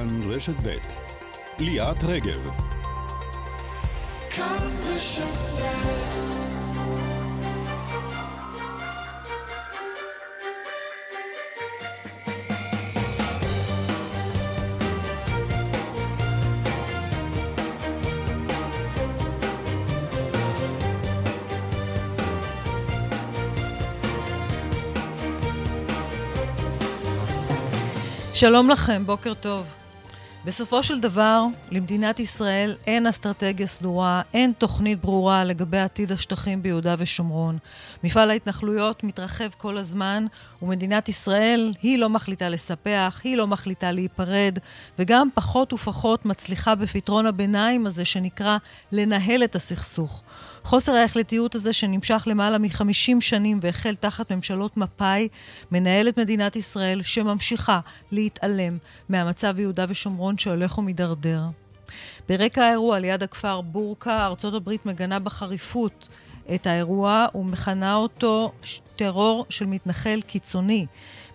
כאן רשת ב' ליאת רגב. כאן רשת ב' שלום לכם, בוקר טוב. בסופו של דבר, למדינת ישראל אין אסטרטגיה סדורה, אין תוכנית ברורה לגבי עתיד השטחים ביהודה ושומרון. מפעל ההתנחלויות מתרחב כל הזמן, ומדינת ישראל, היא לא מחליטה לספח, היא לא מחליטה להיפרד, וגם פחות ופחות מצליחה בפתרון הביניים הזה שנקרא לנהל את הסכסוך. חוסר ההחלטיות הזה שנמשך למעלה מ-50 שנים והחל תחת ממשלות מפא"י, מנהל את מדינת ישראל שממשיכה להתעלם מהמצב ביהודה ושומרון שהולך ומידרדר. ברקע האירוע ליד הכפר בורקה, ארצות הברית מגנה בחריפות את האירוע ומכנה אותו טרור של מתנחל קיצוני.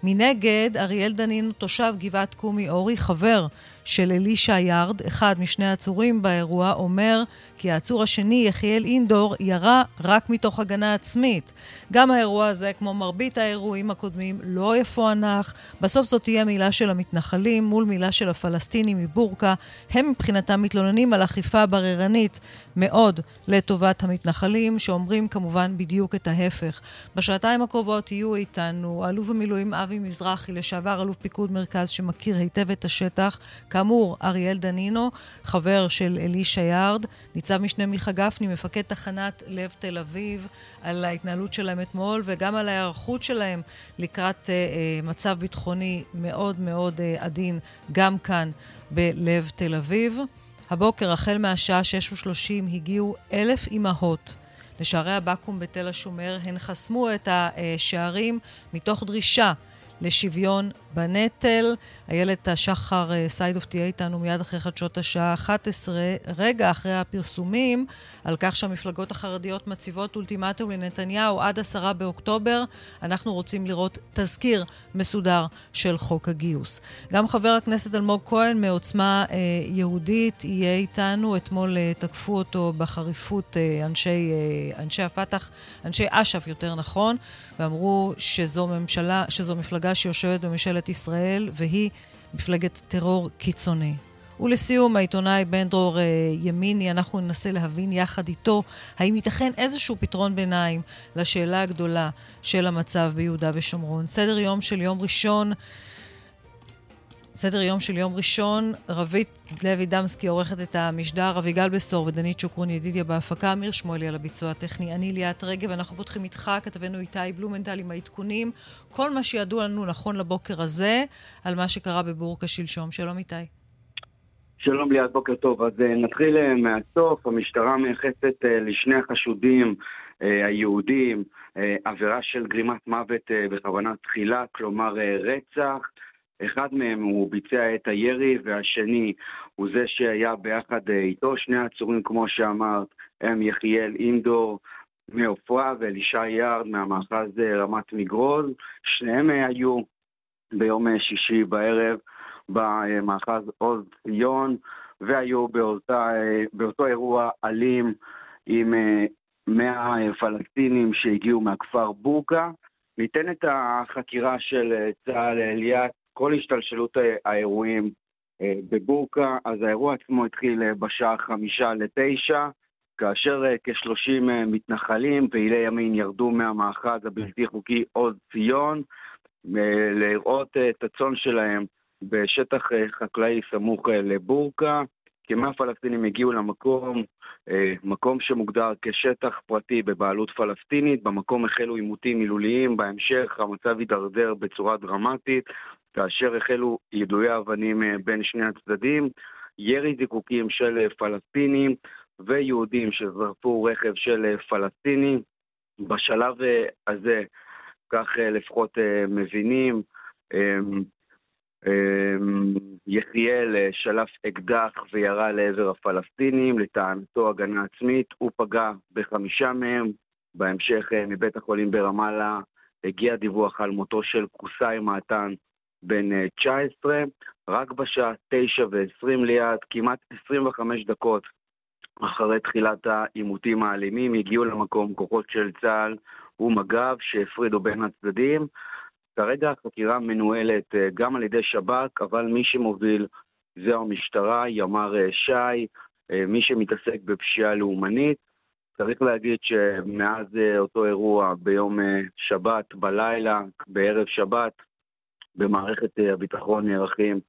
מנגד, אריאל דנין, תושב גבעת קומי אורי, חבר של אלישע יארד, אחד משני העצורים באירוע, אומר כי העצור השני, יחיאל אינדור, ירה רק מתוך הגנה עצמית. גם האירוע הזה, כמו מרבית האירועים הקודמים, לא יפוענח. בסוף זאת תהיה מילה של המתנחלים מול מילה של הפלסטינים מבורקה. הם מבחינתם מתלוננים על אכיפה בררנית מאוד לטובת המתנחלים, שאומרים כמובן בדיוק את ההפך. בשעתיים הקרובות יהיו איתנו אלוף המילואים אבי מזרחי, לשעבר אלוף פיקוד מרכז שמכיר היטב את השטח, כאמור, אריאל דנינו, חבר של אלישע יארד, ניצב משנה מיכה גפני, מפקד תחנת לב תל אביב, על ההתנהלות שלהם אתמול וגם על ההיערכות שלהם לקראת אה, אה, מצב ביטחוני מאוד מאוד אה, עדין, גם כאן בלב תל אביב. הבוקר, החל מהשעה 6:30, הגיעו אלף אימהות לשערי הבקו"ם בתל השומר. הן חסמו את השערים מתוך דרישה לשוויון בנטל. איילת השחר אה, סיידוף תהיה איתנו מיד אחרי חדשות השעה 11, רגע אחרי הפרסומים, על כך שהמפלגות החרדיות מציבות אולטימטום לנתניהו עד עשרה באוקטובר. אנחנו רוצים לראות תזכיר מסודר של חוק הגיוס. גם חבר הכנסת אלמוג כהן מעוצמה אה, יהודית יהיה איתנו. אתמול אה, תקפו אותו בחריפות אה, אנשי, אה, אנשי הפת"ח, אנשי אש"ף יותר נכון, ואמרו שזו ממשלה, שזו מפלגה שיושבת בממשלת ישראל, והיא מפלגת טרור קיצוני. ולסיום, העיתונאי בן דרור אה, ימיני, אנחנו ננסה להבין יחד איתו האם ייתכן איזשהו פתרון ביניים לשאלה הגדולה של המצב ביהודה ושומרון. סדר יום של יום ראשון, סדר יום של יום ראשון, רבית לוי דמסקי עורכת את המשדר, אביגל בשור ודנית שוקרון ידידיה בהפקה, אמיר שמואלי על הביצוע הטכני, אני ליאת רגב, אנחנו פותחים איתך, כתבנו איתי בלומנטל עם העדכונים, כל מה שידוע לנו נכון לבוקר הזה, על מה שקרה בבורקה שלשום. שלום איתי. שלום ליאת, בוקר טוב. אז אה, נתחיל אה, מהסוף, המשטרה מייחסת אה, לשני החשודים היהודים עבירה של גרימת מוות בכוונת תחילה, כלומר רצח. אחד מהם הוא ביצע את הירי והשני הוא זה שהיה ביחד אה, איתו. שני העצורים, כמו שאמרת, הם יחיאל אינדור מעופרה ואלישע יארד מהמאחז אה, רמת מגרוז. שניהם אה, היו ביום שישי בערב במאחז עוז ציון והיו באותה, באותו אירוע אלים עם 100 פלסטינים שהגיעו מהכפר בורקה. את החקירה של צה"ל ליאת כל השתלשלות האירועים אה, בבורקה, אז האירוע עצמו התחיל אה, בשעה חמישה לתשע, כאשר אה, כ-30 מתנחלים, פעילי ימין, ירדו מהמאחז הבלתי חוקי עוז ציון, לראות את הצאן שלהם בשטח חקלאי סמוך לבורקה. כמאה פלסטינים הגיעו למקום, מקום שמוגדר כשטח פרטי בבעלות פלסטינית. במקום החלו עימותים מילוליים, בהמשך המצב הידרדר בצורה דרמטית. כאשר החלו יידויי אבנים אה, בין שני הצדדים, ירי זיקוקים של אה, פלסטינים ויהודים שזרפו רכב של אה, פלסטינים. בשלב הזה, כך לפחות מבינים, אמ, אמ, יחיאל שלף אקדח וירה לעבר הפלסטינים, לטענתו הגנה עצמית, הוא פגע בחמישה מהם. בהמשך מבית החולים ברמאללה הגיע דיווח על מותו של קוסאי מעתן בן 19. אה, רק בשעה 9 ו-20 ליד, כמעט 25 דקות אחרי תחילת העימותים האלימים, הגיעו למקום כוחות של צה"ל ומג"ב שהפרידו בין הצדדים. כרגע החקירה מנוהלת אה, גם על ידי שב"כ, אבל מי שמוביל זה המשטרה, ימ"ר אה, ש"י, מי שמתעסק בפשיעה לאומנית. צריך להגיד שמאז אותו אירוע ביום שבת, בלילה, בערב שבת, במערכת הביטחון נערכים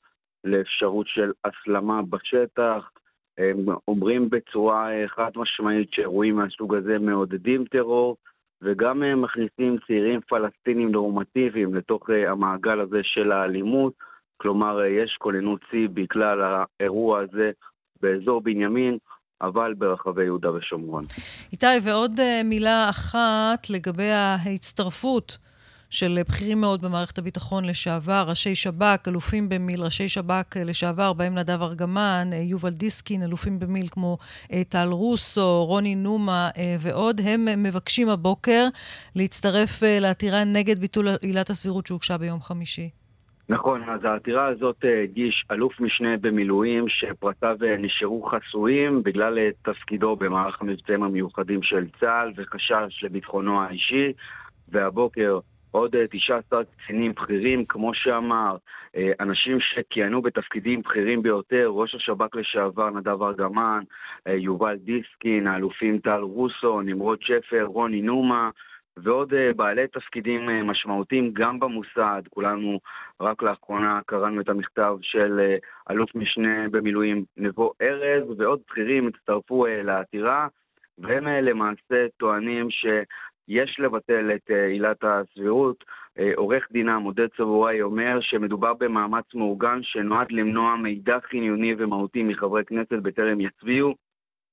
לאפשרות של הסלמה בשטח. הם אומרים בצורה חד משמעית שאירועים מהסוג הזה מעודדים טרור, וגם אה, מכניסים צעירים פלסטינים נורמטיביים לתוך אה, המעגל הזה של האלימות. כלומר, אה, יש כוננות שיא בכלל האירוע הזה באזור בנימין, אבל ברחבי יהודה ושומרון. איתי, ועוד מילה אחת לגבי ההצטרפות של בכירים מאוד במערכת הביטחון לשעבר, ראשי שב"כ, אלופים במיל, ראשי שב"כ לשעבר, בהם נדב ארגמן, אה, יובל דיסקין, אלופים במיל כמו אה, טל רוסו, רוני נומה אה, ועוד, הם מבקשים הבוקר להצטרף לעתירה נגד ביטול עילת הסבירות שהוגשה ביום חמישי. נכון, אז העתירה הזאת הגיש אלוף משנה במילואים שפרטיו נשארו חסויים בגלל תפקידו במערך המבצעים המיוחדים של צה"ל וחשש לביטחונו האישי, והבוקר עוד 19 אה, קצינים בכירים, כמו שאמר, אה, אנשים שכיהנו בתפקידים בכירים ביותר, ראש השב"כ לשעבר נדב ארגמן, אה, יובל דיסקין, האלופים טל רוסו, נמרוד שפר, רוני נומה, ועוד בעלי תפקידים משמעותיים גם במוסד. כולנו רק לאחרונה קראנו את המכתב של אלוף משנה במילואים נבו ארז, ועוד בכירים הצטרפו לעתירה, והם למעשה טוענים ש... יש לבטל את אה, עילת הסבירות. אה, עורך דינה מודד צבוראי אומר שמדובר במאמץ מאורגן שנועד למנוע מידע חיוני ומהותי מחברי כנסת בטרם יצביעו.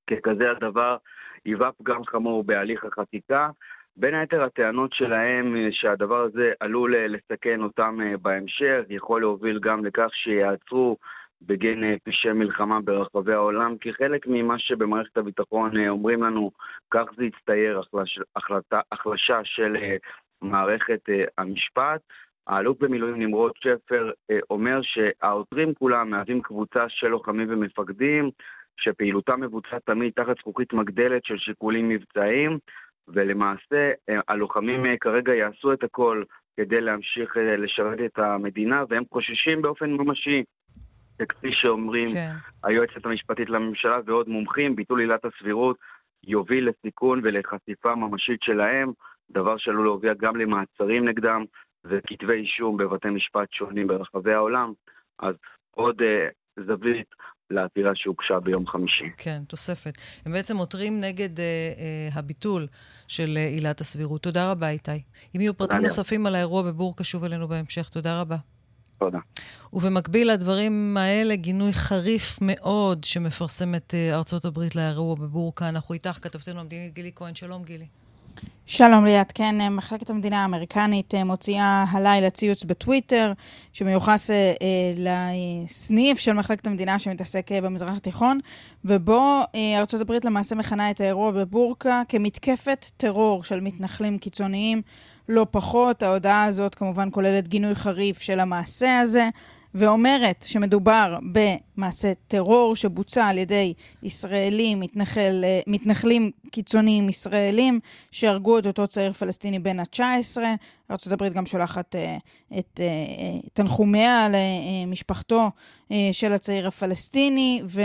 ככזה הדבר היווה פגם חמור בהליך החקיקה. בין היתר הטענות שלהם אה, שהדבר הזה עלול לסכן אותם בהמשך, יכול להוביל גם לכך שיעצרו בגין אה, פשעי מלחמה ברחבי העולם, כי חלק ממה שבמערכת הביטחון אה, אומרים לנו, כך זה יצטייר החלש, החלטה, החלשה של אה, מערכת המשפט. האלוף במילואים נמרוד שפר אומר שהעותרים כולם מהווים קבוצה של לוחמים ומפקדים, שפעילותם מבוצעת תמיד תחת זכוכית מגדלת של שיקולים מבצעיים, ולמעשה הלוחמים כרגע יעשו את הכל כדי להמשיך לשרת את המדינה, והם חוששים באופן ממשי שכפי שאומרים כן. היועצת המשפטית לממשלה ועוד מומחים, ביטול עילת הסבירות יוביל לסיכון ולחשיפה ממשית שלהם, דבר שעלול להוביל גם למעצרים נגדם וכתבי אישום בבתי משפט שונים ברחבי העולם. אז עוד uh, זווית לעתירה שהוגשה ביום חמישי. כן, תוספת. הם בעצם עותרים נגד uh, uh, הביטול של עילת הסבירות. תודה רבה, איתי. אם יהיו פרטים נוספים על האירוע בבור, קשוב אלינו בהמשך. תודה רבה. תודה. ובמקביל לדברים האלה, גינוי חריף מאוד שמפרסמת אה, ארצות הברית לאירוע בבורקה. אנחנו איתך, כתבתנו המדינית גילי כהן. שלום, גילי. שלום ליאת, כן, אה, מחלקת המדינה האמריקנית אה, מוציאה הלילה ציוץ בטוויטר שמיוחס אה, לסניף של מחלקת המדינה שמתעסק במזרח התיכון, ובו ארצות הברית למעשה מכנה את האירוע בבורקה כמתקפת טרור של מתנחלים קיצוניים לא פחות. ההודעה הזאת כמובן כוללת גינוי חריף של המעשה הזה. ואומרת שמדובר במעשה טרור שבוצע על ידי ישראלים, מתנחל, מתנחלים קיצוניים ישראלים, שהרגו את אותו צעיר פלסטיני בן ה-19. ארה"ב גם שולחת uh, את uh, תנחומיה למשפחתו של הצעיר הפלסטיני, ו...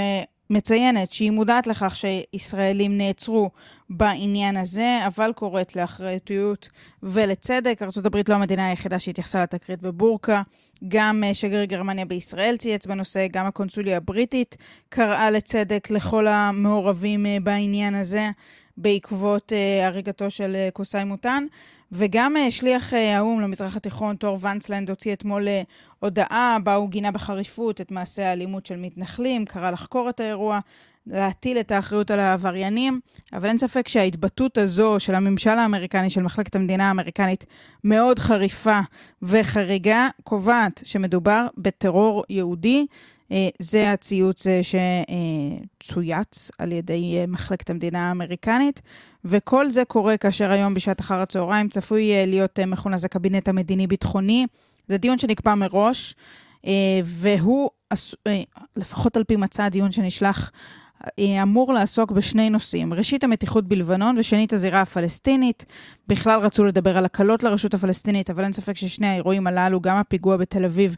מציינת שהיא מודעת לכך שישראלים נעצרו בעניין הזה, אבל קוראת לאחריותיות ולצדק. ארה"ב לא המדינה היחידה שהתייחסה לתקרית בבורקה. גם אה, שגריר גרמניה בישראל צייץ בנושא, גם הקונסוליה הבריטית קראה לצדק לכל המעורבים אה, בעניין הזה בעקבות אה, הריגתו של קוסאי מוטן. וגם שליח האו"ם למזרח התיכון, תור ונצלנד, הוציא אתמול הודעה בה הוא גינה בחריפות את מעשי האלימות של מתנחלים, קרא לחקור את האירוע, להטיל את האחריות על העבריינים, אבל אין ספק שההתבטאות הזו של הממשל האמריקני, של מחלקת המדינה האמריקנית, מאוד חריפה וחריגה, קובעת שמדובר בטרור יהודי. אה, זה הציוץ אה, שצויץ על ידי אה, מחלקת המדינה האמריקנית, וכל זה קורה כאשר היום בשעת אחר הצהריים צפוי להיות מכונס הקבינט המדיני-ביטחוני. זה דיון שנקבע מראש. והוא, לפחות על פי מצע הדיון שנשלח, אמור לעסוק בשני נושאים. ראשית, המתיחות בלבנון, ושנית, הזירה הפלסטינית. בכלל רצו לדבר על הקלות לרשות הפלסטינית, אבל אין ספק ששני האירועים הללו, גם הפיגוע בתל אביב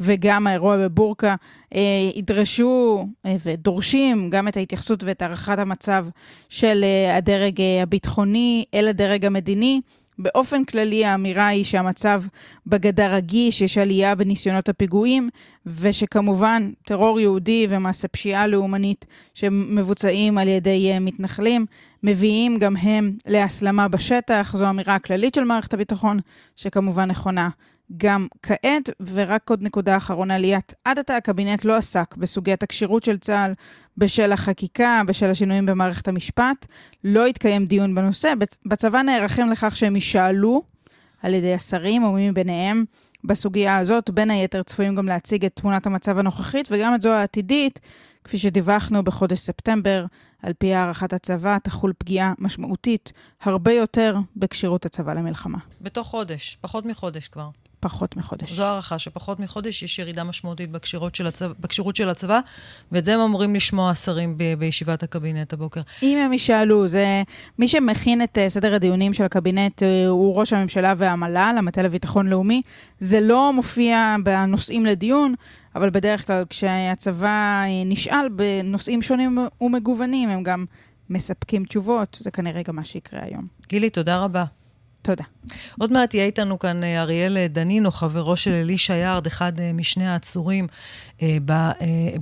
וגם האירוע בבורקה, אה, ידרשו אה, ודורשים גם את ההתייחסות ואת הערכת המצב של אה, הדרג אה, הביטחוני אל הדרג המדיני. באופן כללי האמירה היא שהמצב בגדה רגיש, יש עלייה בניסיונות הפיגועים, ושכמובן טרור יהודי ומעשה פשיעה לאומנית שמבוצעים על ידי אה, מתנחלים, מביאים גם הם להסלמה בשטח. זו אמירה הכללית של מערכת הביטחון, שכמובן נכונה גם כעת. ורק עוד נקודה אחרונה, ליאת, עד עתה הקבינט לא עסק בסוגיית הכשירות של צה"ל בשל החקיקה, בשל השינויים במערכת המשפט. לא התקיים דיון בנושא. בצבא נערכים לכך שהם יישאלו על ידי השרים או מי מביניהם בסוגיה הזאת. בין היתר צפויים גם להציג את תמונת המצב הנוכחית וגם את זו העתידית. כפי שדיווחנו בחודש ספטמבר, על פי הערכת הצבא, תחול פגיעה משמעותית הרבה יותר בכשירות הצבא למלחמה. בתוך חודש, פחות מחודש כבר. פחות מחודש. זו הערכה, שפחות מחודש יש ירידה משמעותית בכשירות של הצבא, בכשירות של הצבא ואת זה הם אמורים לשמוע השרים ב- בישיבת הקבינט הבוקר. אם הם ישאלו, זה... מי שמכין את uh, סדר הדיונים של הקבינט uh, הוא ראש הממשלה והמל"ל, המטה לביטחון לאומי. זה לא מופיע בנושאים לדיון, אבל בדרך כלל כשהצבא uh, נשאל בנושאים שונים ומגוונים, הם גם מספקים תשובות. זה כנראה גם מה שיקרה היום. גילי, תודה רבה. תודה. עוד מעט יהיה איתנו כאן אה, אריאל דנינו, חברו של אלישע יארד, אחד אה, משני העצורים אה,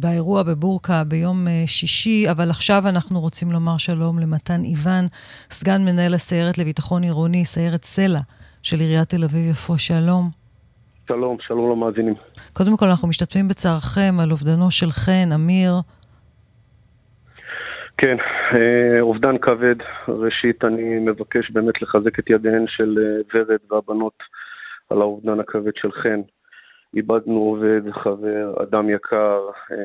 באירוע בבורקה ביום שישי, אבל עכשיו אנחנו רוצים לומר שלום למתן איוון, סגן מנהל הסיירת לביטחון עירוני, סיירת סלע של עיריית תל אביב-יפו. שלום. שלום, שלום למאזינים. קודם כל, אנחנו משתתפים בצערכם על אובדנו של חן, אמיר, כן, אה, אובדן כבד. ראשית, אני מבקש באמת לחזק את ידיהן של אה, ורד והבנות על האובדן הכבד של חן. איבדנו עובד, חבר, אדם יקר, אה,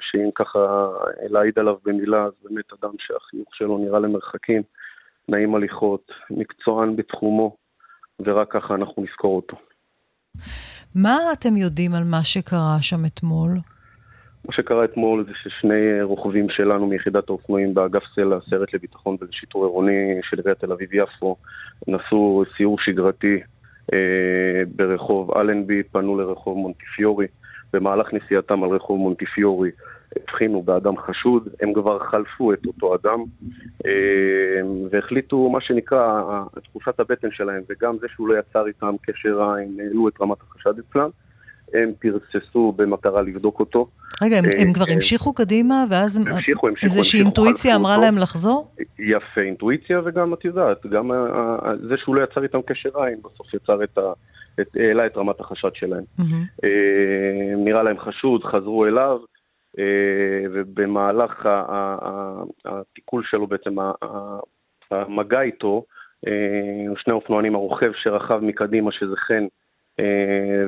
שאם ככה להעיד עליו במילה, אז באמת אדם שהחיוך שלו נראה למרחקים, נעים הליכות, מקצוען בתחומו, ורק ככה אנחנו נזכור אותו. מה אתם יודעים על מה שקרה שם אתמול? מה שקרה אתמול זה ששני רוכבים שלנו מיחידת האופנועים באגף סלע, סרט לביטחון ולשיטור עירוני של עיריית תל אביב-יפו, נסעו סיור שגרתי אה, ברחוב אלנבי, פנו לרחוב מונטיפיורי. במהלך נסיעתם על רחוב מונטיפיורי הבחינו באדם חשוד, הם כבר חלפו את אותו אדם אה, והחליטו, מה שנקרא, תחושת הבטן שלהם וגם זה שהוא לא יצר איתם קשר עין, העלו את רמת החשד אצלם. הם פרססו במטרה לבדוק אותו. רגע, הם, הם כבר אה, המשיכו קדימה, ואז המשיכו, המשיכו, איזושהי אינטואיציה אמרה להם לחזור? יפה, אינטואיציה, וגם את יודעת, גם זה שהוא לא יצר איתם קשר עין, בסוף יצר את ה... העלה את רמת החשד שלהם. Mm-hmm. נראה להם חשוד, חזרו אליו, אה, ובמהלך התיקול שלו בעצם, המגע איתו, שני אופנוענים, הרוכב שרכב מקדימה, שזה חן, אה,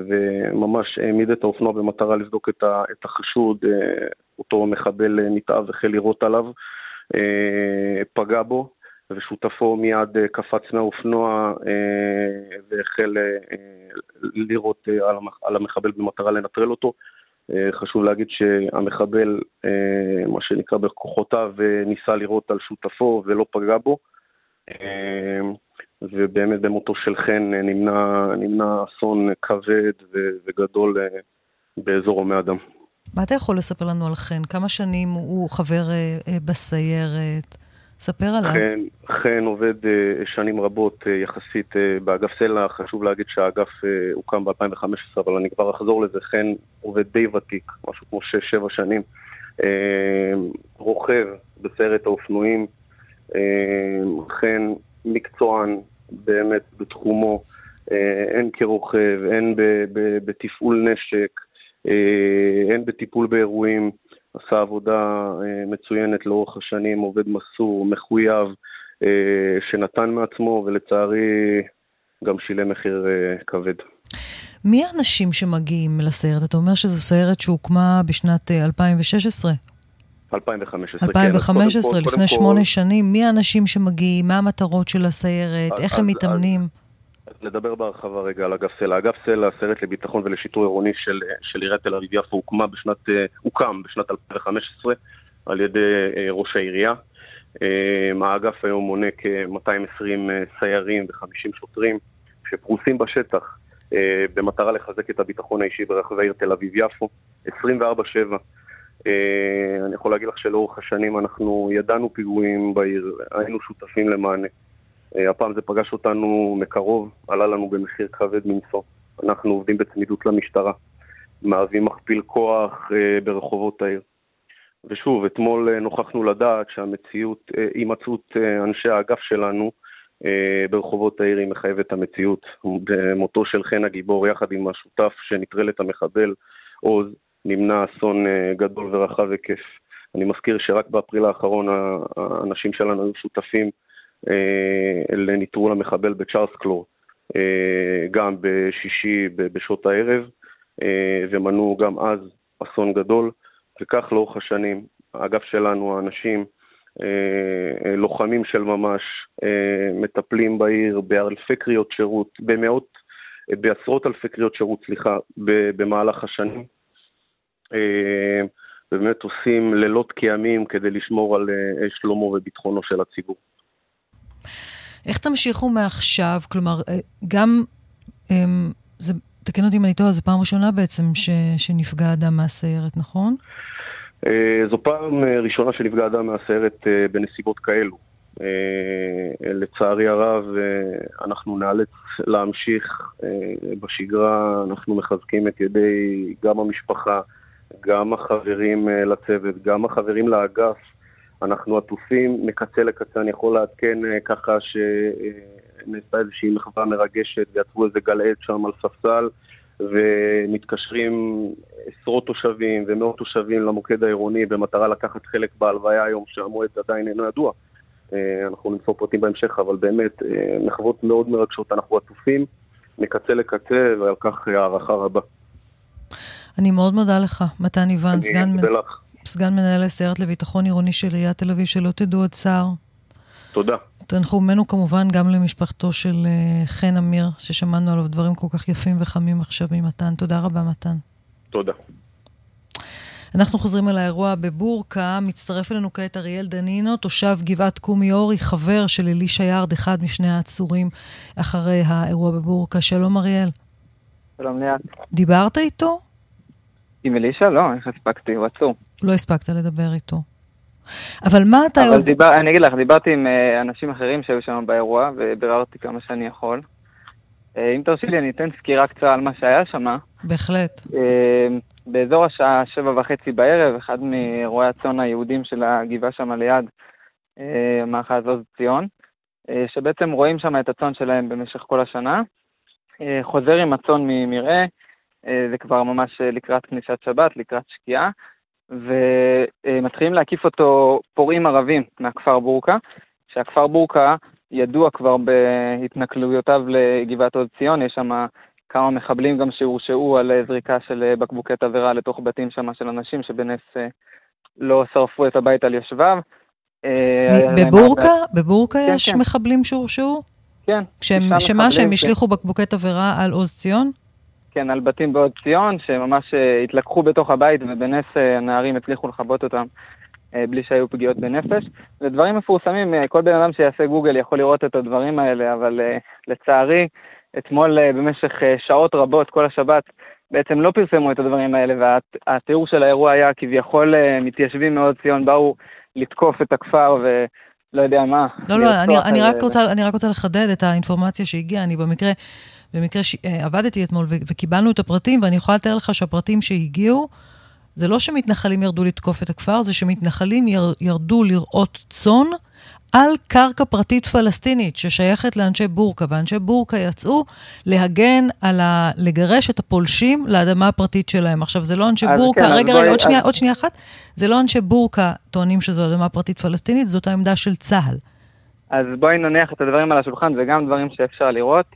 וממש העמיד את האופנוע במטרה לבדוק את החשוד, אה, אותו מחבל נתעב החל לירות עליו, אה, פגע בו, ושותפו מיד קפץ מהאופנוע והחל לירות על המחבל במטרה לנטרל אותו. חשוב להגיד שהמחבל, מה שנקרא בכוחותיו, ניסה לירות על שותפו ולא פגע בו. ובאמת במותו של חן אה, נמנע, נמנע אסון כבד וגדול אה, באזור הומי אדם. מה אתה יכול לספר לנו על חן? כמה שנים הוא חבר אה, בסיירת? ספר עליו. חן, חן עובד שנים רבות יחסית באגף סלע, חשוב להגיד שהאגף הוקם ב-2015, אבל אני כבר אחזור לזה, חן עובד די ותיק, משהו כמו 6-7 שנים. רוכב בסיירת האופנועים, חן מקצוען, באמת בתחומו, אה, הן כרוכב, הן בתפעול נשק, הן אה, בטיפול באירועים, עשה עבודה אה, מצוינת לאורך השנים, עובד מסור, מחויב, שנתן מעצמו, ולצערי גם שילם מחיר כבד. מי האנשים שמגיעים לסיירת? אתה אומר שזו סיירת שהוקמה בשנת 2016. 2015. 2015, כן, לפני שמונה שנים. מי האנשים שמגיעים? מה המטרות של הסיירת? איך הם מתאמנים? לדבר בהרחבה רגע על אגף סלע. אגף סלע, הסרט לביטחון ולשיטור עירוני של, של עיריית תל אביב-יפו, הוקמה בשנת, הוקם בשנת 2015 על ידי ראש העירייה. האגף היום מונה כ-220 סיירים ו-50 שוטרים שפרוסים בשטח במטרה לחזק את הביטחון האישי ברחבי העיר תל אביב-יפו, 24-7. אני יכול להגיד לך שלאורך השנים אנחנו ידענו פיגועים בעיר, היינו שותפים למענה. אה, הפעם זה פגש אותנו מקרוב, עלה לנו במחיר כבד מנשוא. אנחנו עובדים בצמידות למשטרה, מהווים מכפיל כוח אה, ברחובות העיר. ושוב, אתמול אה, נוכחנו לדעת שהמציאות, הימצאות אנשי האגף שלנו ברחובות העיר היא מחייבת המציאות. במותו של חן הגיבור יחד עם השותף שנטרל את המחבל, עוז, נמנע אסון גדול ורחב היקף. אני מזכיר שרק באפריל האחרון האנשים שלנו היו שותפים אה, לניטרול המחבל בצ'ארלס קלור, אה, גם בשישי בשעות הערב, אה, ומנעו גם אז אסון גדול, וכך לאורך השנים. האגף שלנו, האנשים, לוחמים של ממש, מטפלים בעיר באלפי קריאות שירות, במאות, בעשרות אלפי קריאות שירות, סליחה, במהלך השנים. ובאמת עושים לילות כימים כדי לשמור על שלומו וביטחונו של הציבור. איך תמשיכו מעכשיו? כלומר, אה, גם, אמ, זה, תקן אותי אם אני טועה, זו פעם ראשונה בעצם ש, שנפגע אדם מהסיירת, נכון? אה, זו פעם אה, ראשונה שנפגע אדם מהסיירת בנסיבות כאלו. לצערי הרב, אנחנו נאלץ להמשיך בשגרה, אנחנו מחזקים את ידי גם המשפחה, גם החברים לצוות, גם החברים לאגף, אנחנו עטופים מקצה לקצה, אני יכול לעדכן אה, ככה שנעשתה איזושהי מחווה מרגשת ויצרו איזה גלעד שם על ספסל ומתקשרים עשרות תושבים ומאות תושבים למוקד העירוני במטרה לקחת חלק בהלוויה היום שהמועד עדיין אינו ידוע. אה, אנחנו נמצא פרטים בהמשך, אבל באמת אה, מחוות מאוד מרגשות, אנחנו עטופים מקצה לקצה ועל כך הערכה רבה. אני מאוד מודה לך, מתן איוון, סגן... לך. סגן מנהל הסיירת לביטחון עירוני של עיריית תל אביב, שלא תדעו עוד צער. תודה. תנחומינו כמובן גם למשפחתו של uh, חן אמיר, ששמענו עליו דברים כל כך יפים וחמים עכשיו ממתן. תודה רבה, מתן. תודה. אנחנו חוזרים אל האירוע בבורקה. מצטרף אלינו כעת אריאל דנינו, תושב גבעת קומי אורי, חבר של אלישע יארד, אחד משני העצורים אחרי האירוע בבורקה. שלום, אריאל. שלום, ליאת. דיברת איתו? עם אלישע? לא, איך הספקתי? הוא עצור. לא הספקת לדבר איתו. אבל מה אתה... אבל דיבר, אני אגיד לך, דיברתי עם uh, אנשים אחרים שהיו שם באירוע, וביררתי כמה שאני יכול. Uh, אם תרשי לי, אני אתן סקירה קצרה על מה שהיה שם. בהחלט. Uh, באזור השעה שבע וחצי בערב, אחד מאירועי הצאן היהודים של הגבעה שם ליד, מאחז עוז ציון, שבעצם רואים שם את הצאן שלהם במשך כל השנה. חוזר עם הצאן ממרעה, זה כבר ממש לקראת כניסת שבת, לקראת שקיעה. ומתחילים להקיף אותו פורעים ערבים מהכפר בורקה, שהכפר בורקה ידוע כבר בהתנכלויותיו לגבעת עוד ציון, יש שם כמה מחבלים גם שהורשעו על זריקה של בקבוקי תבערה לתוך בתים שם של אנשים שבנס אה, לא שרפו את הבית על יושביו. אה, בבורקה? בבורקה כן, יש כן. מחבלים שהורשעו? כן. שמה, שהם כן. השליכו בקבוקי תבערה על עוז ציון? כן, על בתים בעוד ציון, שממש אה, התלקחו בתוך הבית, ובנס אה, הנערים הצליחו לכבות אותם אה, בלי שהיו פגיעות בנפש. זה דברים מפורסמים, כל בן אדם שיעשה גוגל יכול לראות את הדברים האלה, אבל לצערי, אתמול במשך שעות רבות, כל השבת, בעצם לא פרסמו את הדברים האלה, והתיאור של האירוע היה כביכול מתיישבים מאוד ציון באו לתקוף את הכפר ו... לא יודע מה. לא, לא, אני, אני, רק רוצה, אני רק רוצה לחדד את האינפורמציה שהגיעה. אני במקרה במקרה שעבדתי אה, אתמול וקיבלנו את הפרטים, ואני יכולה לתאר לך שהפרטים שהגיעו, זה לא שמתנחלים ירדו לתקוף את הכפר, זה שמתנחלים יר, ירדו לראות צאן על קרקע פרטית פלסטינית ששייכת לאנשי בורקה, ואנשי בורקה יצאו להגן על ה... לגרש את הפולשים לאדמה הפרטית שלהם. עכשיו, זה לא אנשי בורקה, כן, רגע, רגע, עוד, אז... שנייה, עוד שנייה אחת. זה לא אנשי בורקה טוענים שזו אדמה פרטית פלסטינית, זאת העמדה של צה"ל. אז בואי נניח את הדברים על השולחן, וגם דברים שאפשר לראות.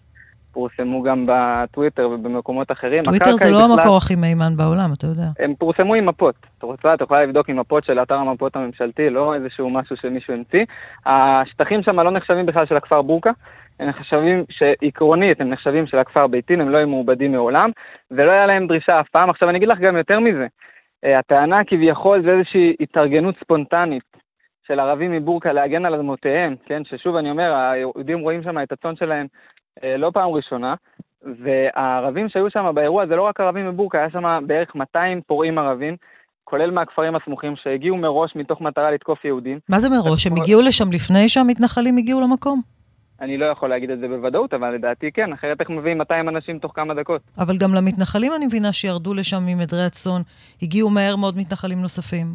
פורסמו גם בטוויטר ובמקומות אחרים. טוויטר זה לא בכלל... המקור הכי מהימן בעולם, אתה יודע. הם פורסמו עם מפות. את רוצה, את יכולה לבדוק עם מפות של אתר המפות הממשלתי, לא איזשהו משהו שמישהו המציא. השטחים שם לא נחשבים בכלל של הכפר בורקה. הם נחשבים, שעקרונית הם נחשבים של הכפר ביתין, הם לא היו מעובדים מעולם, ולא היה להם דרישה אף פעם. עכשיו אני אגיד לך גם יותר מזה, אה, הטענה כביכול זה איזושהי התארגנות ספונטנית של ערבים מבורקה להגן על אדמותיהם, כן, ששוב אני אומר, היהודים רואים שם את הצאן שלהם לא פעם ראשונה, והערבים שהיו שם באירוע זה לא רק ערבים מבורקה, היה שם בערך 200 פורעים ערבים, כולל מהכפרים הסמוכים, שהגיעו מראש מתוך מטרה לתקוף יהודים. מה זה מראש? הם הגיעו לשם לפני שהמתנחלים הגיעו למקום? אני לא יכול להגיד את זה בוודאות, אבל לדעתי כן, אחרת איך מביאים 200 אנשים תוך כמה דקות? אבל גם למתנחלים אני מבינה שירדו לשם ממדרי הצאן, הגיעו מהר מאוד מתנחלים נוספים.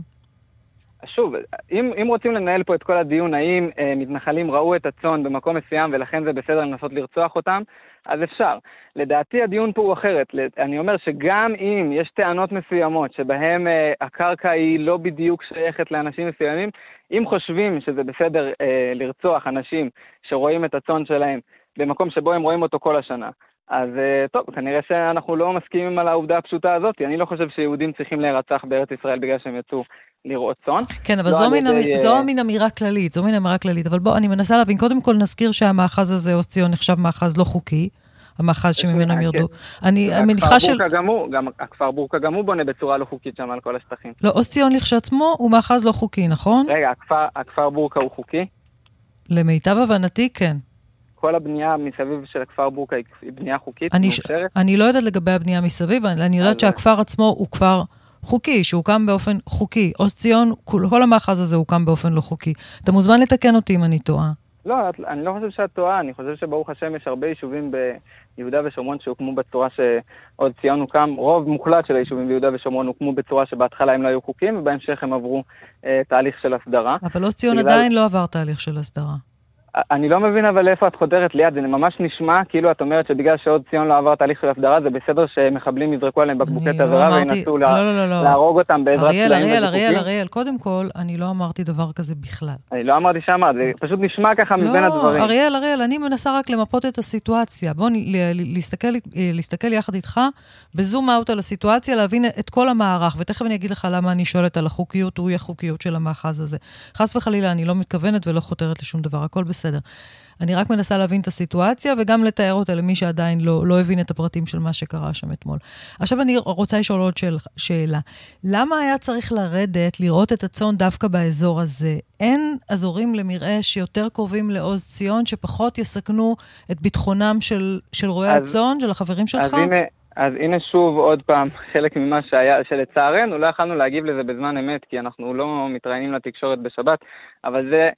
שוב, אם, אם רוצים לנהל פה את כל הדיון האם אה, מתנחלים ראו את הצאן במקום מסוים ולכן זה בסדר לנסות לרצוח אותם, אז אפשר. לדעתי הדיון פה הוא אחרת. אני אומר שגם אם יש טענות מסוימות שבהן אה, הקרקע היא לא בדיוק שייכת לאנשים מסוימים, אם חושבים שזה בסדר אה, לרצוח אנשים שרואים את הצאן שלהם במקום שבו הם רואים אותו כל השנה, אז אה, טוב, כנראה שאנחנו לא מסכימים על העובדה הפשוטה הזאת. אני לא חושב שיהודים צריכים להירצח בארץ ישראל בגלל שהם יצאו לראות צאן. כן, אבל לא זו, מין, אמ... זו מין אמירה כללית, זו מין אמירה כללית. אבל בוא, אני מנסה להבין, קודם כל נזכיר שהמאחז הזה, עוז ציון, נחשב מאחז לא חוקי. המאחז שממנו הם כן. ירדו. אני מניחה של... גם הכפר בורקה גם הוא בונה בצורה לא חוקית שם על כל השטחים. לא, עוז ציון לכשעצמו הוא מאחז לא חוקי, נכון? רגע, הכפר, הכפר בורקה הוא חוקי? למיטב הבנתי, כן. כל הבנייה מסביב של הכפר בורקה היא בנייה חוקית, אני, מאושרת? אני לא יודעת לגבי הבנייה מסביב, אני, אני יודעת שהכפר עצמו הוא כפר חוקי, שהוקם באופן חוקי. עוז ציון, כל, כל המאחז הזה הוקם באופן לא חוקי. אתה מוזמן לתקן אותי אם אני טועה. לא, אני לא חושב שאת טועה, אני חושב שברוך השם יש הרבה יישובים ביהודה ושומרון שהוקמו בצורה שעוד ציון הוקם, רוב מוחלט של היישובים ביהודה ושומרון הוקמו בצורה שבהתחלה הם לא היו חוקיים, ובהמשך הם עברו אה, תהליך של הסדרה. אבל עוז ציון בגלל... עדיין לא עבר תהליך של הסדרה. אני לא מבין אבל איפה את חודרת ליד, זה ממש נשמע כאילו את אומרת שבגלל שעוד ציון לא עבר תהליך של הסדרה, זה בסדר שמחבלים יזרקו עליהם בקבוקי תבערה לא וינסו לא, לא, לא, לא. להרוג אותם בעזרת אריאל, אריאל, אריאל, אריאל, קודם כל, אני לא אמרתי דבר כזה בכלל. אני לא אמרתי שאמרת, זה פשוט נשמע ככה לא, מבין הדברים. לא, אריאל, אריאל, אני מנסה רק למפות את הסיטואציה. בוא להסתכל, להסתכל יחד איתך בזום אאוט על הסיטואציה, להבין את כל המערך, ותכף אני אגיד לך למה אני שואלת על החוקיות או אי-החוקיות של המאחז הזה. חס וחלילה, אני לא מתכוונת ולא חותרת לשום דבר, הכל בסדר. אני רק מנסה להבין את הסיטואציה וגם לתאר אותה למי שעדיין לא, לא הבין את הפרטים של מה שקרה שם אתמול. עכשיו אני רוצה לשאול עוד שאל, שאלה. למה היה צריך לרדת, לראות את הצאן דווקא באזור הזה? אין אזורים למרעה שיותר קרובים לעוז ציון, שפחות יסכנו את ביטחונם של, של רועי הצאן, של החברים שלך? אז הנה... אז הנה שוב עוד פעם חלק ממה שהיה, שלצערנו לא יכלנו להגיב לזה בזמן אמת, כי אנחנו לא מתראיינים לתקשורת בשבת, אבל זה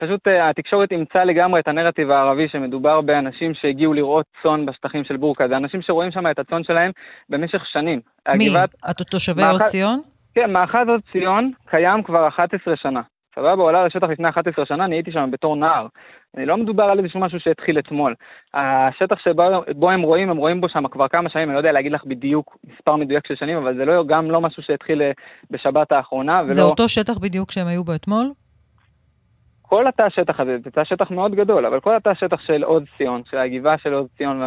פשוט uh, התקשורת אימצה לגמרי את הנרטיב הערבי שמדובר באנשים שהגיעו לראות צאן בשטחים של בורקה. זה אנשים שרואים שם את הצאן שלהם במשך שנים. מי? הגבעת... תושבי מאח... עוז ציון? כן, מאחז עוז ציון קיים כבר 11 שנה. סבבה, הוא עלה לשטח לפני 11 שנה, אני הייתי שם בתור נער. אני לא מדובר על איזשהו משהו שהתחיל אתמול. השטח שבו הם רואים, הם רואים בו שם כבר כמה שנים, אני לא יודע להגיד לך בדיוק מספר מדויק של שנים, אבל זה לא, גם לא משהו שהתחיל אה, בשבת האחרונה. זה ולא... אותו שטח בדיוק שהם היו בו אתמול? כל התא השטח הזה, זה תא שטח מאוד גדול, אבל כל התא השטח של עוז ציון, של הגבעה של עוז ציון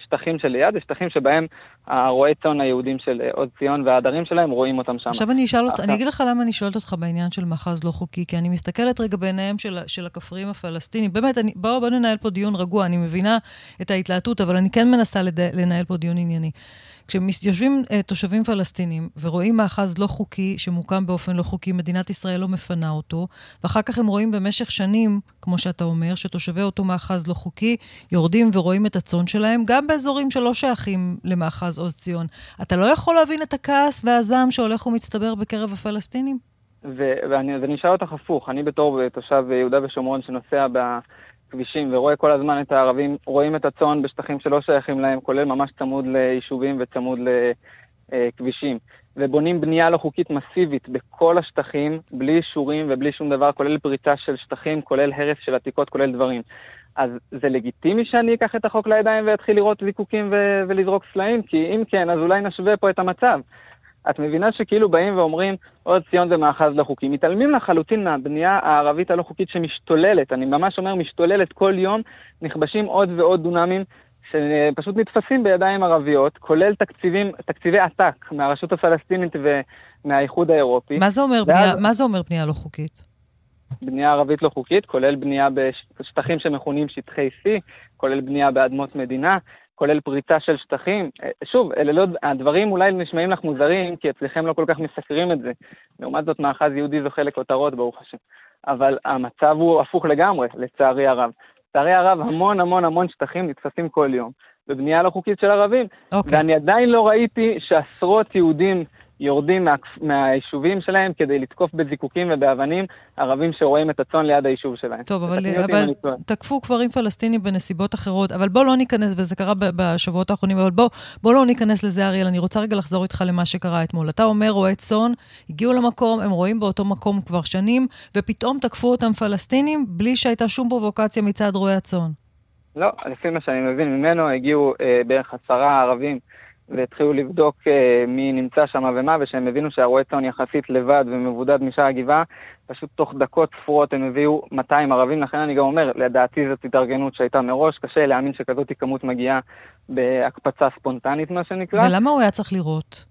והשטחים של ליד, זה שטחים שבהם הרועי צאן היהודים של עוז ציון והעדרים שלהם רואים אותם שם. עכשיו אני אשאל אותך, אני אגיד לך למה אני שואלת אותך בעניין של מאחז לא חוקי, כי אני מסתכלת רגע בעיניהם של, של הכפריים הפלסטינים. באמת, אני, בואו בוא ננהל פה דיון רגוע, אני מבינה את ההתלהטות, אבל אני כן מנסה לד... לנהל פה דיון ענייני. כשיושבים uh, תושבים פלסטינים ורואים מאחז לא חוקי, שמוקם באופן לא חוקי, מדינת ישראל לא מפנה אותו, ואחר כך הם רואים במשך שנים, כמו שאתה אומר, שתושבי אותו מאחז לא חוקי יורדים ורואים את הצאן שלהם, גם באזורים שלא שייכים למאחז עוז ציון. אתה לא יכול להבין את הכעס והזעם שהולך ומצטבר בקרב הפלסטינים? ואני אשאל אותך הפוך, אני בתור תושב יהודה ושומרון שנוסע ב... כבישים ורואה כל הזמן את הערבים, רואים את הצאן בשטחים שלא שייכים להם, כולל ממש צמוד ליישובים וצמוד לכבישים. ובונים בנייה לא חוקית מסיבית בכל השטחים, בלי אישורים ובלי שום דבר, כולל פריצה של שטחים, כולל הרס של עתיקות, כולל דברים. אז זה לגיטימי שאני אקח את החוק לידיים ואתחיל לראות זיקוקים ו- ולזרוק סלעים? כי אם כן, אז אולי נשווה פה את המצב. את מבינה שכאילו באים ואומרים, עוד ציון זה מאחז לא חוקי. מתעלמים לחלוטין מהבנייה הערבית הלא חוקית שמשתוללת, אני ממש אומר משתוללת כל יום, נכבשים עוד ועוד דונמים שפשוט נתפסים בידיים ערביות, כולל תקציבים, תקציבי עתק מהרשות הפלסטינית ומהאיחוד האירופי. מה זה אומר, ואז... בנייה, מה זה אומר בנייה לא חוקית? בנייה ערבית לא חוקית, כולל בנייה בשטחים שמכונים שטחי C, כולל בנייה באדמות מדינה, כולל פריצה של שטחים. אה, שוב, אלה לא, הדברים אולי נשמעים לך מוזרים, כי אצלכם לא כל כך מסקרים את זה. לעומת זאת, מאחז יהודי זוכה לכותרות, ברוך השם. אבל המצב הוא הפוך לגמרי, לצערי הרב. לצערי הרב, המון המון המון שטחים נתפסים כל יום בבנייה לא חוקית של ערבים. Okay. אוקיי. ואני עדיין לא ראיתי שעשרות יהודים יורדים מה, מהיישובים שלהם כדי לתקוף בזיקוקים ובאבנים ערבים שרואים את הצאן ליד היישוב שלהם. טוב, אבל, אבל תקפו כפרים פלסטינים בנסיבות אחרות, אבל בוא לא ניכנס, וזה קרה בשבועות האחרונים, אבל בוא, בוא לא ניכנס לזה, אריאל. אני רוצה רגע לחזור איתך למה שקרה אתמול. אתה אומר, רועי צאן, הגיעו למקום, הם רואים באותו מקום כבר שנים, ופתאום תקפו אותם פלסטינים בלי שהייתה שום פרובוקציה מצד רועי הצאן. לא, לפי מה שאני מבין ממנו, הגיעו אה, בערך עשרה ערבים והתחילו לבדוק אה, מי נמצא שם ומה, ושהם הבינו שהרועה צאן יחסית לבד ומבודד משאר הגבעה, פשוט תוך דקות ספורות הם הביאו 200 ערבים, לכן אני גם אומר, לדעתי זאת התארגנות שהייתה מראש, קשה להאמין שכזאת כמות מגיעה בהקפצה ספונטנית, מה שנקרא. ולמה הוא היה צריך לירות?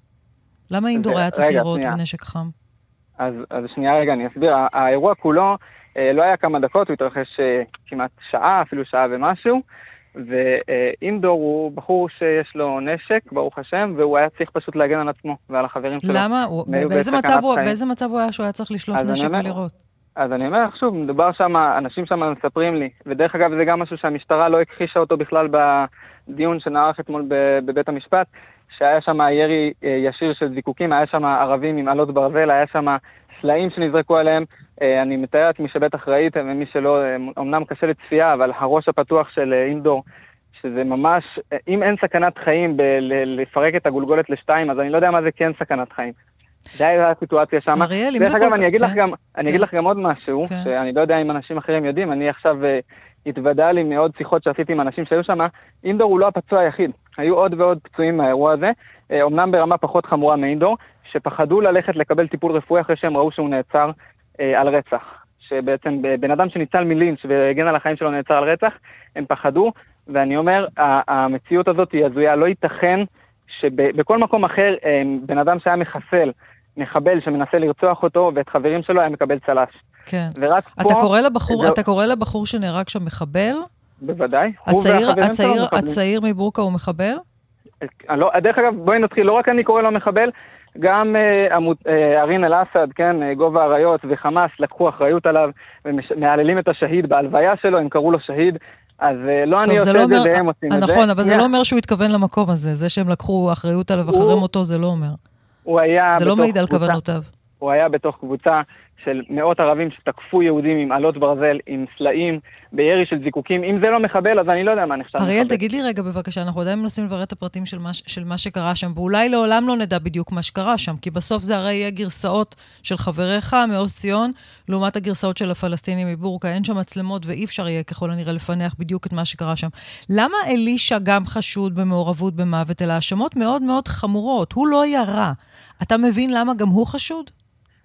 למה אינדור היה צריך רגע, לירות. בנשק חם? אז, אז שנייה רגע, אני אסביר. האירוע כולו אה, לא היה כמה דקות, הוא התרחש אה, כמעט שעה, אפילו שעה ומשהו. ואינדור הוא בחור שיש לו נשק, ברוך השם, והוא היה צריך פשוט להגן על עצמו ועל החברים שלו. למה? באיזה מצב, הוא, באיזה מצב הוא היה שהוא היה צריך לשלוף נשק אומר, ולראות? אז אני אומר לך שוב, מדובר שם, אנשים שם מספרים לי, ודרך אגב זה גם משהו שהמשטרה לא הכחישה אותו בכלל בדיון שנערך אתמול בבית המשפט, שהיה שם ירי אה, ישיר של זיקוקים, היה שם ערבים עם עלות ברזל, היה שם סלעים שנזרקו עליהם. אה, אני מתאר לעצמי שבטח ראיתם, ומי שלא, אה, אמנם קשה לצפייה, אבל הראש הפתוח של אינדור, שזה ממש, אם אין סכנת חיים בלפרק את הגולגולת לשתיים, אז אני לא יודע מה זה כן סכנת חיים. זה היה הסיטואציה שם. אריאל, אם זה כל כך... דרך אגב, אני אגיד לך כן. גם, אני אגיד כן. לך גם עוד משהו, כן. שאני לא יודע אם אנשים אחרים יודעים, אני עכשיו התוודע לי מעוד שיחות שעשיתי עם אנשים שהיו שם, אינדור הוא לא הפצוע היחיד, היו עוד ועוד פצועים מהאירוע הזה, אמנם ברמה פחות חמורה מאינדור, שפחדו ללכת לקבל טיפול רפואי אחרי שהם ראו שהוא נעצר אה, על רצח. שבעצם בן אדם שניצל מלינץ' והגן על החיים שלו נעצר על רצח, הם פחדו, ואני אומר, המציאות הזאת היא הזויה, לא ייתכן שבכל מקום אחר אה, בן אדם שהיה מחסל, מחבל שמנסה לרצוח אותו ואת חברים שלו היה מקבל צל"ש. כן. ורק אתה פה... קורא לבחור, זה... אתה קורא לבחור שנהרג שם מחבל? בוודאי. הצעיר, הצעיר, הצעיר מבורקה הוא מחבל? אה, לא, דרך אגב, בואי נתחיל, לא רק אני קורא לו מחבל, גם אה, ארין אל-אסד, כן, אה, גובה האריות וחמאס לקחו אחריות עליו ומהללים את השהיד בהלוויה שלו, הם קראו לו שהיד. אז אה, לא טוב, אני עושה לא את זה והם עושים את זה. נכון, אבל זה לא אומר שהוא התכוון למקום הזה. זה שהם לקחו אחריות עליו אחרי מותו, זה לא אומר. הוא היה זה לא מעיד על כוונותיו. הוא היה בתוך קבוצה של מאות ערבים שתקפו יהודים עם עלות ברזל, עם סלעים, בירי של זיקוקים. אם זה לא מחבל, אז אני לא יודע מה נחשב מחבל. אריאל, תגיד לי רגע בבקשה, אנחנו עדיין מנסים לברר את הפרטים של מה, של מה שקרה שם, ואולי לעולם לא נדע בדיוק מה שקרה שם, כי בסוף זה הרי יהיה גרסאות של חבריך מעוז ציון, לעומת הגרסאות של הפלסטינים מבורקה. אין שם מצלמות ואי אפשר יהיה ככל הנראה לפענח בדיוק את מה שקרה שם. למה אלישע גם חשוד במעורבות במוות, אלא האשמות מאוד מאוד חמורות? הוא לא ירה. אתה מבין למה גם הוא חשוד?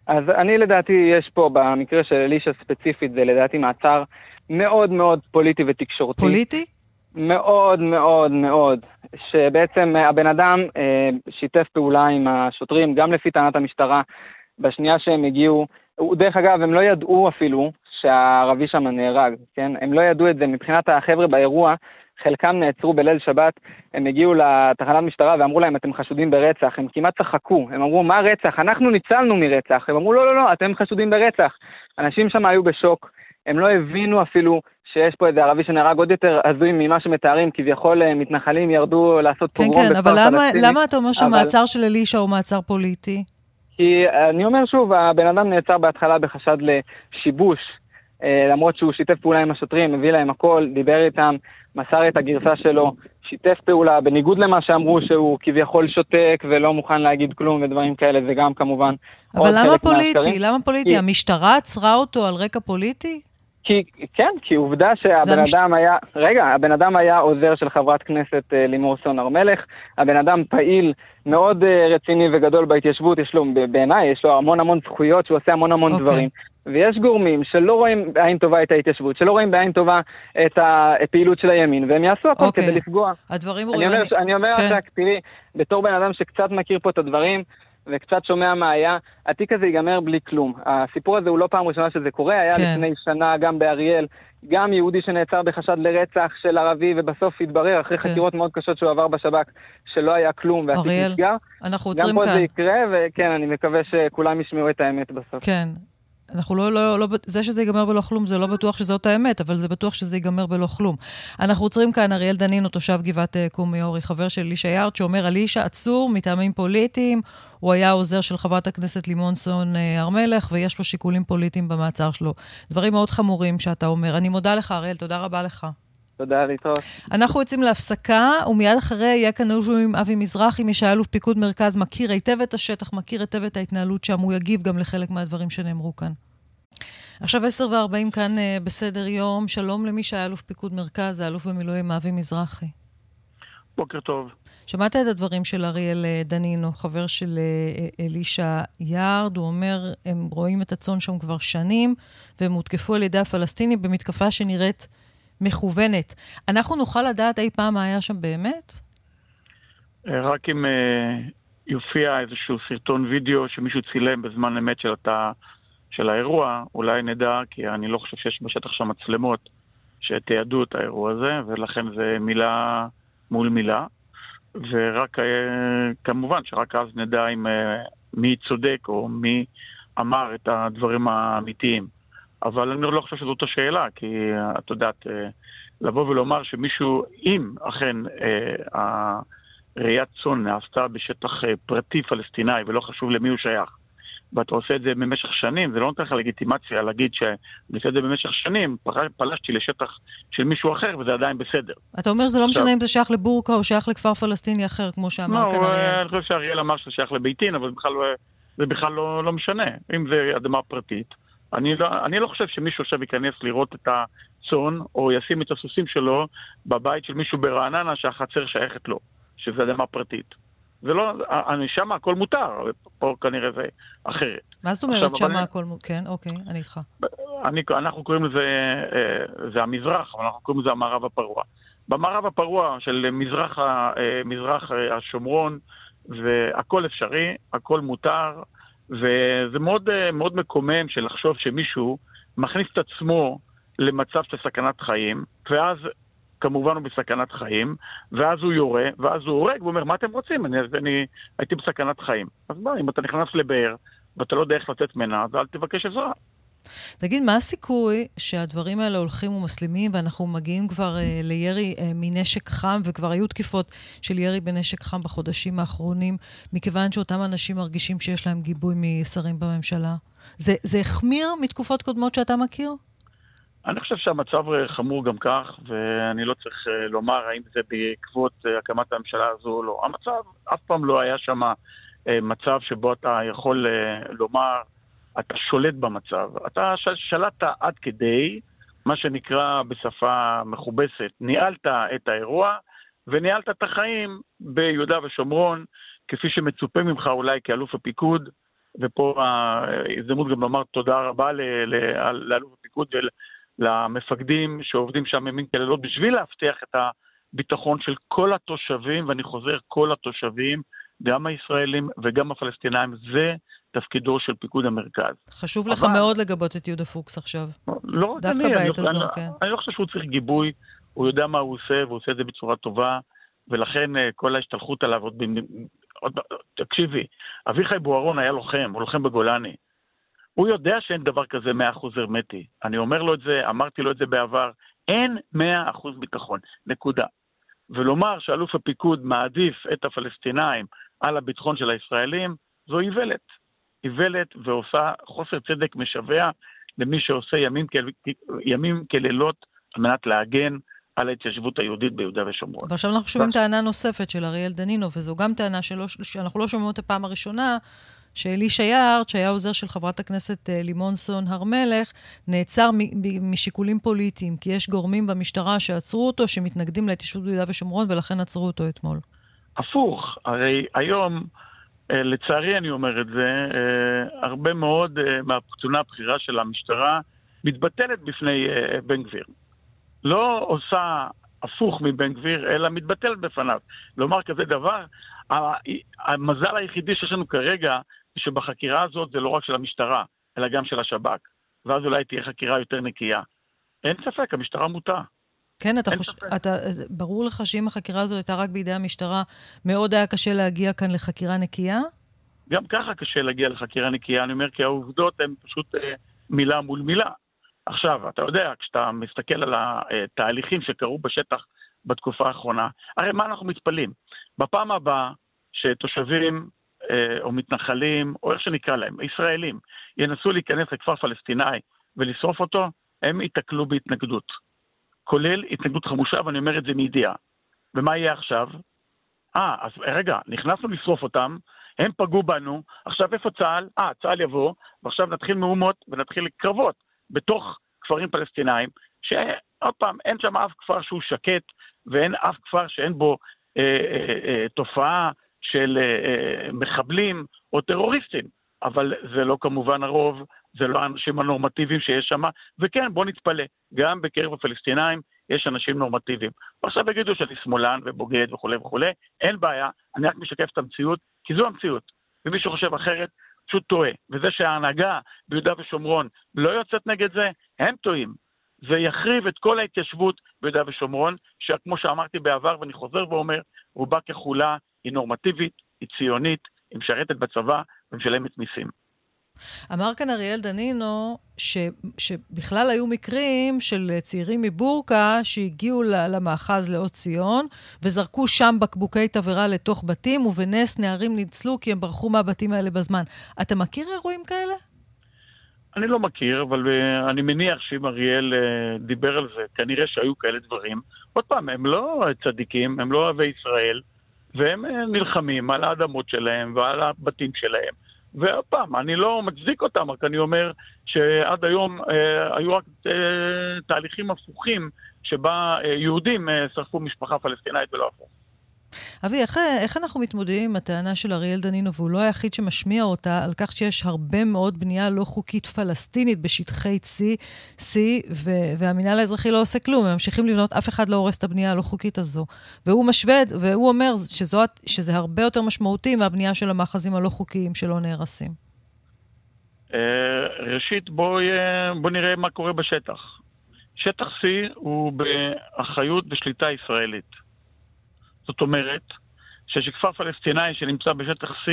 אז אני לדעתי, יש פה, במקרה של אלישע ספציפית, זה לדעתי מעצר מאוד מאוד פוליטי ותקשורתי. פוליטי? מאוד מאוד מאוד. שבעצם הבן אדם אה, שיתף פעולה עם השוטרים, גם לפי טענת המשטרה, בשנייה שהם הגיעו. דרך אגב, הם לא ידעו אפילו שהערבי שם נהרג, כן? הם לא ידעו את זה. מבחינת החבר'ה באירוע, חלקם נעצרו בליל שבת, הם הגיעו לתחנת משטרה ואמרו להם, אתם חשודים ברצח. הם כמעט צחקו, הם אמרו, מה רצח? אנחנו ניצלנו מרצח. הם אמרו, לא, לא, לא, אתם חשודים ברצח. אנשים שם היו בשוק, הם לא הבינו אפילו שיש פה איזה ערבי שנהרג עוד יותר הזוי ממה שמתארים, כביכול אה, מתנחלים ירדו לעשות כן, פוגרום כן, כן, אבל למה, למה אתה אומר שהמעצר אבל... של אלישע הוא מעצר פוליטי? כי אני אומר שוב, הבן אדם נעצר בהתחלה בחשד לשיבוש, אה, למרות שהוא שיתף פעולה עם השוטרים, הביא להם הכל, דיבר איתם, מסר את הגרסה שלו, שיתף פעולה, בניגוד למה שאמרו שהוא כביכול שותק ולא מוכן להגיד כלום ודברים כאלה, זה גם כמובן אבל למה פוליטי? מהשקרים. למה פוליטי? כי... המשטרה עצרה אותו על רקע פוליטי? כי, כן, כי עובדה שהבן המש... אדם היה, רגע, הבן אדם היה עוזר של חברת כנסת uh, לימור סון הר מלך, הבן אדם פעיל מאוד uh, רציני גדול בהתיישבות, יש לו, בעיניי, יש לו המון המון זכויות, שהוא עושה המון המון okay. אוקיי. דברים. ויש גורמים שלא רואים בעין טובה את ההתיישבות, שלא רואים בעין טובה את הפעילות של הימין, והם יעשו הכל okay. כדי לפגוע. הדברים רואים... אני אומר, אני... אני אומר כן. רק, תראי, בתור בן אדם שקצת מכיר פה את הדברים, וקצת שומע מה היה, התיק הזה ייגמר בלי כלום. הסיפור הזה הוא לא פעם ראשונה שזה קורה, היה כן. לפני שנה גם באריאל, גם יהודי שנעצר בחשד לרצח של ערבי, ובסוף התברר, אחרי כן. חקירות מאוד קשות שהוא עבר בשב"כ, שלא היה כלום, והתיק נסגר. אנחנו עוצרים כאן. גם פה זה יקרה, וכן, אני מקווה שכולם ישמעו את האמת בסוף. כן. אנחנו לא, לא, לא, זה שזה ייגמר בלא כלום, זה לא בטוח שזאת האמת, אבל זה בטוח שזה ייגמר בלא כלום. אנחנו עוצרים כאן, אריאל דנינו, תושב גבעת אה, קומיורי, חבר של אלישע יארד, שאומר, אלישע עצור מטעמים פוליטיים, הוא היה עוזר של חברת הכנסת לימונסון אה, הר מלך, ויש לו שיקולים פוליטיים במעצר שלו. דברים מאוד חמורים שאתה אומר. אני מודה לך, אריאל, תודה רבה לך. תודה, להתראות. אנחנו יוצאים להפסקה, ומיד אחרי יהיה כאן עם אבי מזרחי, מי שהיה אלוף פיקוד מרכז, מכיר היטב את השטח, מכיר היטב את ההתנהלות שם, הוא יגיב גם לחלק מהדברים שנאמרו כאן. עכשיו עשר וארבעים כאן uh, בסדר יום. שלום למי שהיה אלוף פיקוד מרכז, האלוף במילואים אבי מזרחי. בוקר טוב. שמעת את הדברים של אריאל אה, דנינו, חבר של אה, אלישע יארד. הוא אומר, הם רואים את הצאן שם כבר שנים, והם הותקפו על ידי הפלסטינים במתקפה שנראית מכוונת. אנחנו נוכל לדעת אי פעם מה היה שם באמת? רק אם uh, יופיע איזשהו סרטון וידאו שמישהו צילם בזמן אמת של התא של האירוע, אולי נדע, כי אני לא חושב שיש בשטח שם מצלמות שתיעדו את האירוע הזה, ולכן זה מילה מול מילה. ורק, אה, כמובן שרק אז נדע אם אה, מי צודק או מי אמר את הדברים האמיתיים. אבל אני לא חושב שזאת השאלה, כי את יודעת, אה, לבוא ולומר שמישהו, אם אכן ראיית צאן נעשתה בשטח פרטי פלסטיני ולא חשוב למי הוא שייך, ואתה עושה את זה במשך שנים, זה לא נותן לך לגיטימציה להגיד שאני עושה את זה במשך שנים, פלשתי לשטח של מישהו אחר וזה עדיין בסדר. אתה אומר שזה לא משנה אם זה שייך לבורקה או שייך לכפר פלסטיני אחר, כמו שאמר כאן אריאל. אני חושב שאריאל אמר שזה שייך לביתין, אבל לא- זה בכלל לא, לא משנה. אם זה אדמה פרטית, אני לא, אני לא חושב שמישהו עכשיו ייכנס לראות את הצאן, או ישים את הסוסים שלו בבית של מישהו ברעננה שהחצר שייכת לו, שזה אדמה פרטית. זה לא, אני שם הכל מותר, פה כנראה זה אחרת. מה זאת אומרת שם הכל מותר? כן, אוקיי, אני איתך. אני, אנחנו קוראים לזה, אה, זה המזרח, אבל אנחנו קוראים לזה המערב הפרוע. במערב הפרוע של מזרח, אה, מזרח אה, השומרון, והכל אפשרי, הכל מותר, וזה מאוד, מאוד מקומם של לחשוב שמישהו מכניס את עצמו למצב של סכנת חיים, ואז כמובן הוא בסכנת חיים, ואז הוא יורה, ואז הוא הורג, והוא אומר, מה אתם רוצים? אני, אני הייתי בסכנת חיים. אז מה, אם אתה נכנס לבאר, ואתה לא יודע איך לצאת ממנה, אז אל תבקש עזרה. תגיד, מה הסיכוי שהדברים האלה הולכים ומסלימים ואנחנו מגיעים כבר אה, לירי אה, מנשק חם, וכבר היו תקיפות של ירי בנשק חם בחודשים האחרונים, מכיוון שאותם אנשים מרגישים שיש להם גיבוי משרים בממשלה? זה, זה החמיר מתקופות קודמות שאתה מכיר? אני חושב שהמצב חמור גם כך, ואני לא צריך אה, לומר האם זה בעקבות אה, הקמת הממשלה הזו או לא. המצב, אף פעם לא היה שם אה, מצב שבו אתה יכול לומר, אתה שולט במצב. אתה שלטת עד כדי, מה שנקרא בשפה מכובסת, ניהלת את האירוע וניהלת את החיים ביהודה ושומרון, כפי שמצופה ממך אולי כאלוף הפיקוד. ופה ההזדמנות גם לומר תודה רבה לאלוף הפיקוד למפקדים שעובדים שם ימים כלילות בשביל להבטיח את הביטחון של כל התושבים, ואני חוזר, כל התושבים, גם הישראלים וגם הפלסטינאים, זה תפקידו של פיקוד המרכז. חשוב לך מאוד לגבות את יהודה פוקס עכשיו. לא רק אני. דווקא בעת הזו, כן. אני לא חושב שהוא צריך גיבוי, הוא יודע מה הוא עושה, והוא עושה את זה בצורה טובה, ולכן אה, כל ההשתלחות עליו, עוד... תקשיבי, אביחי בוארון היה לוחם, הוא לוחם בגולני. הוא יודע שאין דבר כזה 100% הרמטי. אני אומר לו את זה, אמרתי לו את זה בעבר, אין 100% ביטחון, נקודה. ולומר שאלוף הפיקוד מעדיף את הפלסטינאים על הביטחון של הישראלים, זו איוולת. איוולת ועושה חוסר צדק משווע למי שעושה ימים, כל... ימים כלילות על מנת להגן על ההתיישבות היהודית ביהודה ושומרון. ועכשיו אנחנו שומעים טענה נוספת של אריאל דנינו, וזו גם טענה שלא, שאנחנו לא שומעים אותה פעם הראשונה, שאלישע יארט, שהיה עוזר של חברת הכנסת אה, לימונסון הר מלך, נעצר משיקולים פוליטיים, כי יש גורמים במשטרה שעצרו אותו, שמתנגדים להתיישבות ביהודה ושומרון, ולכן עצרו אותו אתמול. הפוך, הרי היום, אה, לצערי אני אומר את זה, אה, הרבה מאוד מהקצונה הבכירה של המשטרה מתבטלת בפני בן גביר. לא עושה הפוך מבן גביר, אלא מתבטל בפניו. לומר כזה דבר, המזל היחידי שיש לנו כרגע, שבחקירה הזאת זה לא רק של המשטרה, אלא גם של השב"כ. ואז אולי תהיה חקירה יותר נקייה. אין ספק, המשטרה מוטה. כן, אתה חושב, אתה, ברור לך שאם החקירה הזו הייתה רק בידי המשטרה, מאוד היה קשה להגיע כאן לחקירה נקייה? גם ככה קשה להגיע לחקירה נקייה, אני אומר, כי העובדות הן פשוט אה, מילה מול מילה. עכשיו, אתה יודע, כשאתה מסתכל על התהליכים שקרו בשטח בתקופה האחרונה, הרי מה אנחנו מתפלאים? בפעם הבאה שתושבים אה, או מתנחלים, או איך שנקרא להם, ישראלים, ינסו להיכנס לכפר פלסטיני ולשרוף אותו, הם ייתקלו בהתנגדות. כולל התנגדות חמושה, ואני אומר את זה מידיעה. ומה יהיה עכשיו? אה, אז רגע, נכנסנו לשרוף אותם, הם פגעו בנו, עכשיו איפה צה"ל? אה, צה"ל יבוא, ועכשיו נתחיל מהומות ונתחיל קרבות בתוך כפרים פלסטינאים, שעוד פעם, אין שם אף כפר שהוא שקט, ואין אף כפר שאין בו אה, אה, אה, תופעה של אה, אה, מחבלים או טרוריסטים. אבל זה לא כמובן הרוב, זה לא האנשים הנורמטיביים שיש שם, וכן, בוא נתפלא, גם בקרב הפלסטינאים יש אנשים נורמטיביים. ועכשיו יגידו שאני שמאלן ובוגד וכולי וכולי, אין בעיה, אני רק משקף את המציאות, כי זו המציאות. ומי שחושב אחרת, פשוט טועה. וזה שההנהגה ביהודה ושומרון לא יוצאת נגד זה, הם טועים. זה יחריב את כל ההתיישבות ביהודה ושומרון, שכמו שאמרתי בעבר ואני חוזר ואומר, רובה ככולה היא נורמטיבית, היא ציונית, היא משרתת בצבא ומשלמת מיסים. אמר כאן אריאל דנינו ש, שבכלל היו מקרים של צעירים מבורקה שהגיעו למאחז לעוז ציון וזרקו שם בקבוקי תבערה לתוך בתים, ובנס נערים ניצלו כי הם ברחו מהבתים האלה בזמן. אתה מכיר אירועים כאלה? אני לא מכיר, אבל uh, אני מניח שאם אריאל uh, דיבר על זה, כנראה שהיו כאלה דברים. עוד פעם, הם לא צדיקים, הם לא אוהבי ישראל, והם uh, נלחמים על האדמות שלהם ועל הבתים שלהם. ועוד פעם, אני לא מצדיק אותם, רק אני אומר שעד היום אה, היו רק אה, תהליכים הפוכים שבה אה, יהודים אה, שרפו משפחה פלסטינאית ולא הפוך. אבי, איך, איך אנחנו מתמודדים עם הטענה של אריאל דנינו, והוא לא היחיד שמשמיע אותה, על כך שיש הרבה מאוד בנייה לא חוקית פלסטינית בשטחי C, C והמינהל האזרחי לא עושה כלום, הם ממשיכים לבנות, אף אחד לא הורס את הבנייה הלא חוקית הזו. והוא משווה, והוא אומר שזו, שזה הרבה יותר משמעותי מהבנייה של המאחזים הלא חוקיים שלא נהרסים. אה, ראשית, בואי בוא נראה מה קורה בשטח. שטח C הוא באחריות ושליטה ישראלית. זאת אומרת, שכשכפר פלסטיני שנמצא בשטח C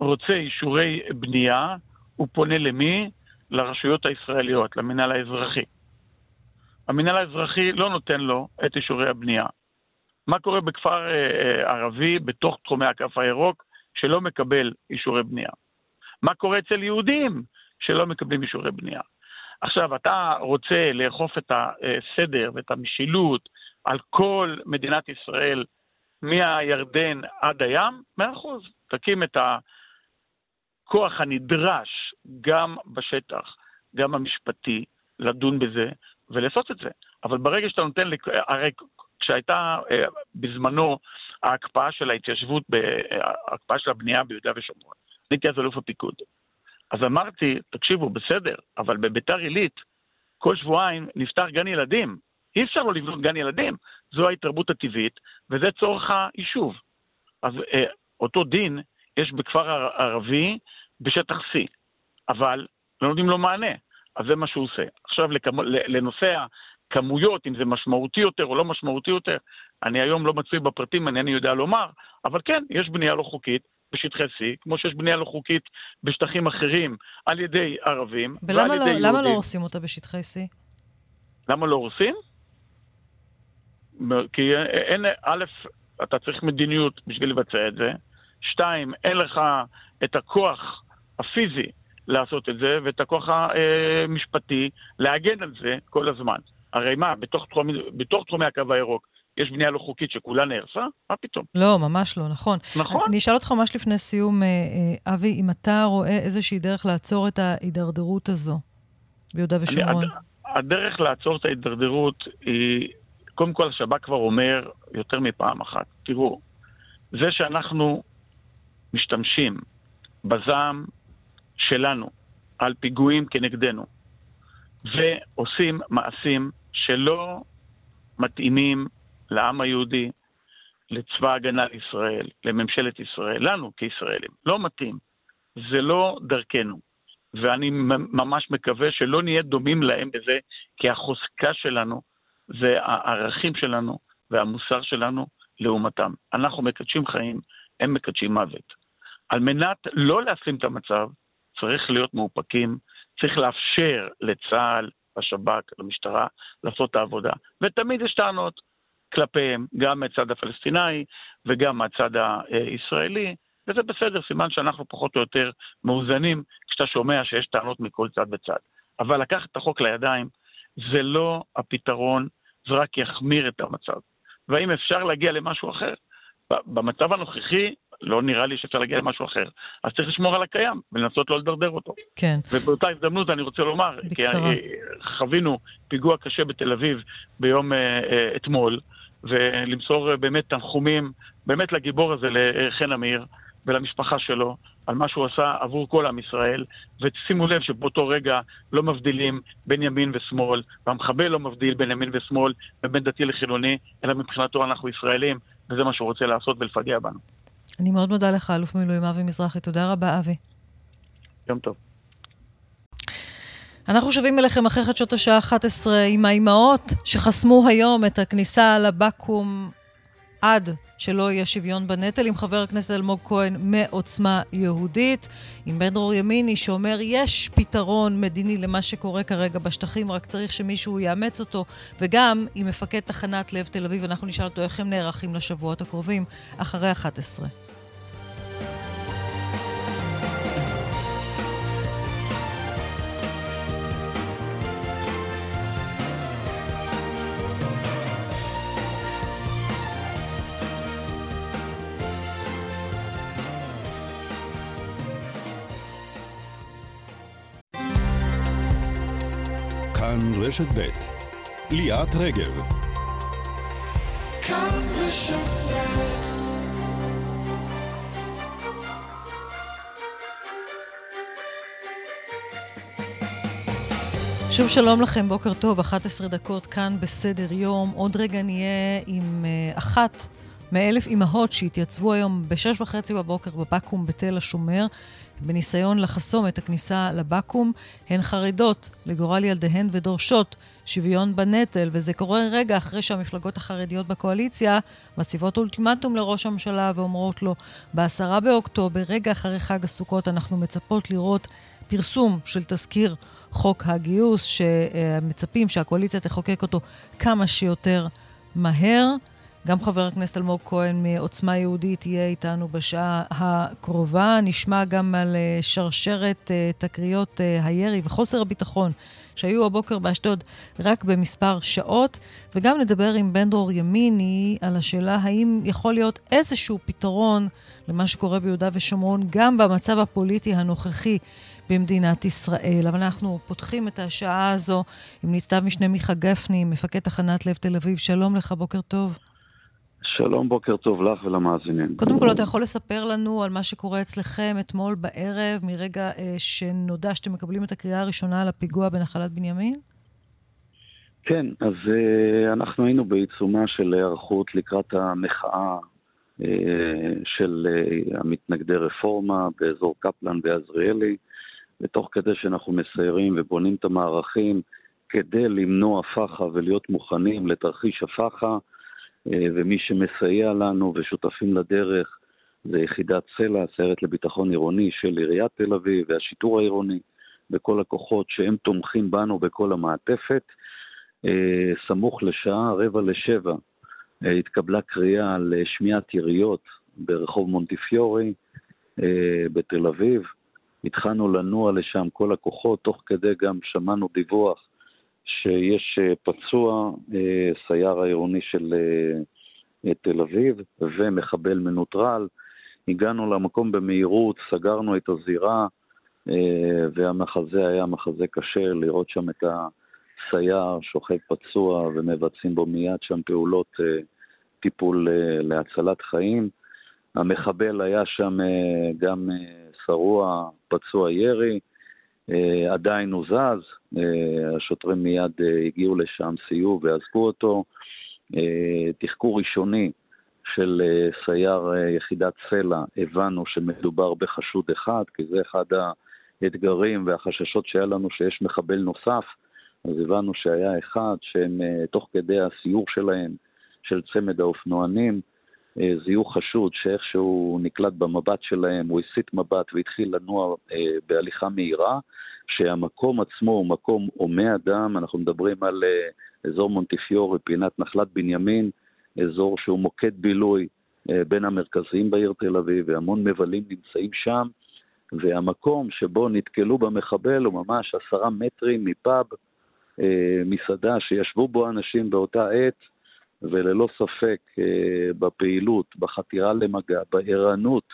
רוצה אישורי בנייה, הוא פונה למי? לרשויות הישראליות, למינהל האזרחי. המינהל האזרחי לא נותן לו את אישורי הבנייה. מה קורה בכפר אה, אה, ערבי בתוך תחומי הכף הירוק שלא מקבל אישורי בנייה? מה קורה אצל יהודים שלא מקבלים אישורי בנייה? עכשיו, אתה רוצה לאכוף את הסדר ואת המשילות על כל מדינת ישראל מהירדן עד הים, מאה אחוז, תקים את הכוח הנדרש גם בשטח, גם המשפטי, לדון בזה ולעשות את זה. אבל ברגע שאתה נותן. הרי כשהייתה אה, בזמנו ההקפאה של ההתיישבות, ההקפאה של הבנייה ביהודה ושומרון, אני הייתי אז אלוף הפיקוד. אז אמרתי, תקשיבו, בסדר, אבל בביתר עילית, כל שבועיים נפתח גן ילדים. אי אפשר לא לבנות גן ילדים. זו ההתרבות הטבעית, וזה צורך היישוב. אז אה, אותו דין יש בכפר ערבי בשטח C, אבל לא נותנים לו מענה, אז זה מה שהוא עושה. עכשיו לכמו, לנושא הכמויות, אם זה משמעותי יותר או לא משמעותי יותר, אני היום לא מצוי בפרטים, אינני יודע לומר, אבל כן, יש בנייה לא חוקית בשטחי C, כמו שיש בנייה לא חוקית בשטחים אחרים על ידי ערבים ועל לא, ידי יהודים. ולמה לא הורסים אותה בשטחי C? למה לא הורסים? כי אין, א', אתה צריך מדיניות בשביל לבצע את זה, שתיים, אין לך את הכוח הפיזי לעשות את זה, ואת הכוח המשפטי להגן על זה כל הזמן. הרי מה, בתוך, תחום, בתוך תחומי הקו הירוק יש בנייה לא חוקית שכולה נהרסה? מה פתאום? לא, ממש לא, נכון. נכון. אני אשאל אותך ממש לפני סיום, אה, אה, אבי, אם אתה רואה איזושהי דרך לעצור את ההידרדרות הזו ביהודה ושומרון. הדרך לעצור את ההידרדרות היא קודם כל השב"כ כבר אומר יותר מפעם אחת, תראו, זה שאנחנו משתמשים בזעם שלנו על פיגועים כנגדנו, ועושים מעשים שלא מתאימים לעם היהודי, לצבא ההגנה לישראל, לממשלת ישראל, לנו כישראלים. לא מתאים. זה לא דרכנו. ואני ממש מקווה שלא נהיה דומים להם בזה, כי החוזקה שלנו זה הערכים שלנו והמוסר שלנו לעומתם. אנחנו מקדשים חיים, הם מקדשים מוות. על מנת לא להשים את המצב, צריך להיות מאופקים, צריך לאפשר לצה"ל, לשב"כ, למשטרה, לעשות את העבודה. ותמיד יש טענות כלפיהם, גם מהצד הפלסטיני וגם מהצד הישראלי, וזה בסדר, סימן שאנחנו פחות או יותר מאוזנים כשאתה שומע שיש טענות מכל צד וצד. אבל לקחת את החוק לידיים זה לא הפתרון, זה רק יחמיר את המצב. והאם אפשר להגיע למשהו אחר? במצב הנוכחי, לא נראה לי שאפשר להגיע למשהו אחר. אז צריך לשמור על הקיים ולנסות לא לדרדר אותו. כן. ובאותה הזדמנות אני רוצה לומר, בקצרה. כי חווינו פיגוע קשה בתל אביב ביום uh, uh, אתמול, ולמסור באמת תנחומים, באמת לגיבור הזה, לחן אמיר, ולמשפחה שלו, על מה שהוא עשה עבור כל עם ישראל, ושימו לב שבאותו רגע לא מבדילים בין ימין ושמאל, והמחבל לא מבדיל בין ימין ושמאל ובין דתי לחילוני, אלא מבחינתו אנחנו ישראלים, וזה מה שהוא רוצה לעשות ולפגע בנו. אני מאוד מודה לך, אלוף מילואים אבי מזרחי. תודה רבה, אבי. יום טוב. אנחנו שבים אליכם אחרי חדשות השעה 11 עם האימהות שחסמו היום את הכניסה לבקו"ם עד שלא יהיה שוויון בנטל, עם חבר הכנסת אלמוג כהן מעוצמה יהודית, עם בן דרור ימיני שאומר יש פתרון מדיני למה שקורה כרגע בשטחים, רק צריך שמישהו יאמץ אותו, וגם עם מפקד תחנת לב תל אביב, אנחנו נשאל אותו איך הם נערכים לשבועות הקרובים, אחרי 11. רשת ב' ליאת רגב. כאן שוב שלום לכם, בוקר טוב, 11 דקות כאן בסדר יום. עוד רגע נהיה עם uh, אחת מאלף אימהות שהתייצבו היום בשש וחצי בבוקר בבקו"ם בתל השומר, בניסיון לחסום את הכניסה לבקו"ם. הן חרדות לגורל ילדיהן ודורשות שוויון בנטל, וזה קורה רגע אחרי שהמפלגות החרדיות בקואליציה מציבות אולטימטום לראש הממשלה ואומרות לו, בעשרה באוקטובר, רגע אחרי חג הסוכות, אנחנו מצפות לראות פרסום של תזכיר חוק הגיוס, שמצפים שהקואליציה תחוקק אותו כמה שיותר מהר. גם חבר הכנסת אלמוג כהן מעוצמה יהודית יהיה איתנו בשעה הקרובה. נשמע גם על שרשרת תקריות הירי וחוסר הביטחון שהיו הבוקר באשדוד רק במספר שעות, וגם נדבר עם בן דרור ימיני על השאלה האם יכול להיות איזשהו פתרון למה שקורה ביהודה ושומרון, גם במצב הפוליטי הנוכחי במדינת ישראל. אבל אנחנו פותחים את השעה הזו עם ניצב משנה מיכה גפני, מפקד תחנת לב תל אביב. שלום לך, בוקר טוב. שלום, בוקר טוב לך ולמאזינים. קודם כל, אתה יכול לספר לנו על מה שקורה אצלכם אתמול בערב, מרגע אה, שנודע שאתם מקבלים את הקריאה הראשונה על הפיגוע בנחלת בנימין? כן, אז אה, אנחנו היינו בעיצומה של היערכות לקראת המחאה אה, של אה, המתנגדי רפורמה באזור קפלן ועזריאלי, ותוך כדי שאנחנו מסיירים ובונים את המערכים כדי למנוע פח"ע ולהיות מוכנים לתרחיש הפח"ע, ומי שמסייע לנו ושותפים לדרך זה יחידת סלע, סיירת לביטחון עירוני של עיריית תל אביב והשיטור העירוני וכל הכוחות שהם תומכים בנו בכל המעטפת. אה, סמוך לשעה רבע לשבע אה, התקבלה קריאה לשמיעת יריות ברחוב מונטיפיורי בתל אביב. התחלנו לנוע לשם כל הכוחות, תוך כדי גם שמענו דיווח שיש אה, פצוע, אה, סייר העירוני של אה, תל אביב ומחבל מנוטרל. הגענו למקום במהירות, סגרנו את הזירה, והמחזה היה מחזה קשה, לראות שם את הסייר שוכב פצוע ומבצעים בו מיד שם פעולות טיפול להצלת חיים. המחבל היה שם גם שרוע, פצוע ירי, עדיין הוא זז, אה, השוטרים מיד אה, הגיעו לשם, סייעו ועזבו אותו. תחקור ראשוני של סייר יחידת סלע, הבנו שמדובר בחשוד אחד, כי זה אחד האתגרים והחששות שהיה לנו שיש מחבל נוסף, אז הבנו שהיה אחד שהם תוך כדי הסיור שלהם, של צמד האופנוענים, אה, זיהו חשוד שאיכשהו נקלט במבט שלהם, הוא הסיט מבט והתחיל לנוע אה, בהליכה מהירה, שהמקום עצמו הוא מקום הומה אדם, אנחנו מדברים על אה, אזור מונטיפיורי, פינת נחלת בנימין, אזור שהוא מוקד בילוי בין המרכזיים בעיר תל אביב, והמון מבלים נמצאים שם, והמקום שבו נתקלו במחבל הוא ממש עשרה מטרים מפאב, מסעדה שישבו בו אנשים באותה עת, וללא ספק אה, בפעילות, בחתירה למגע, בערנות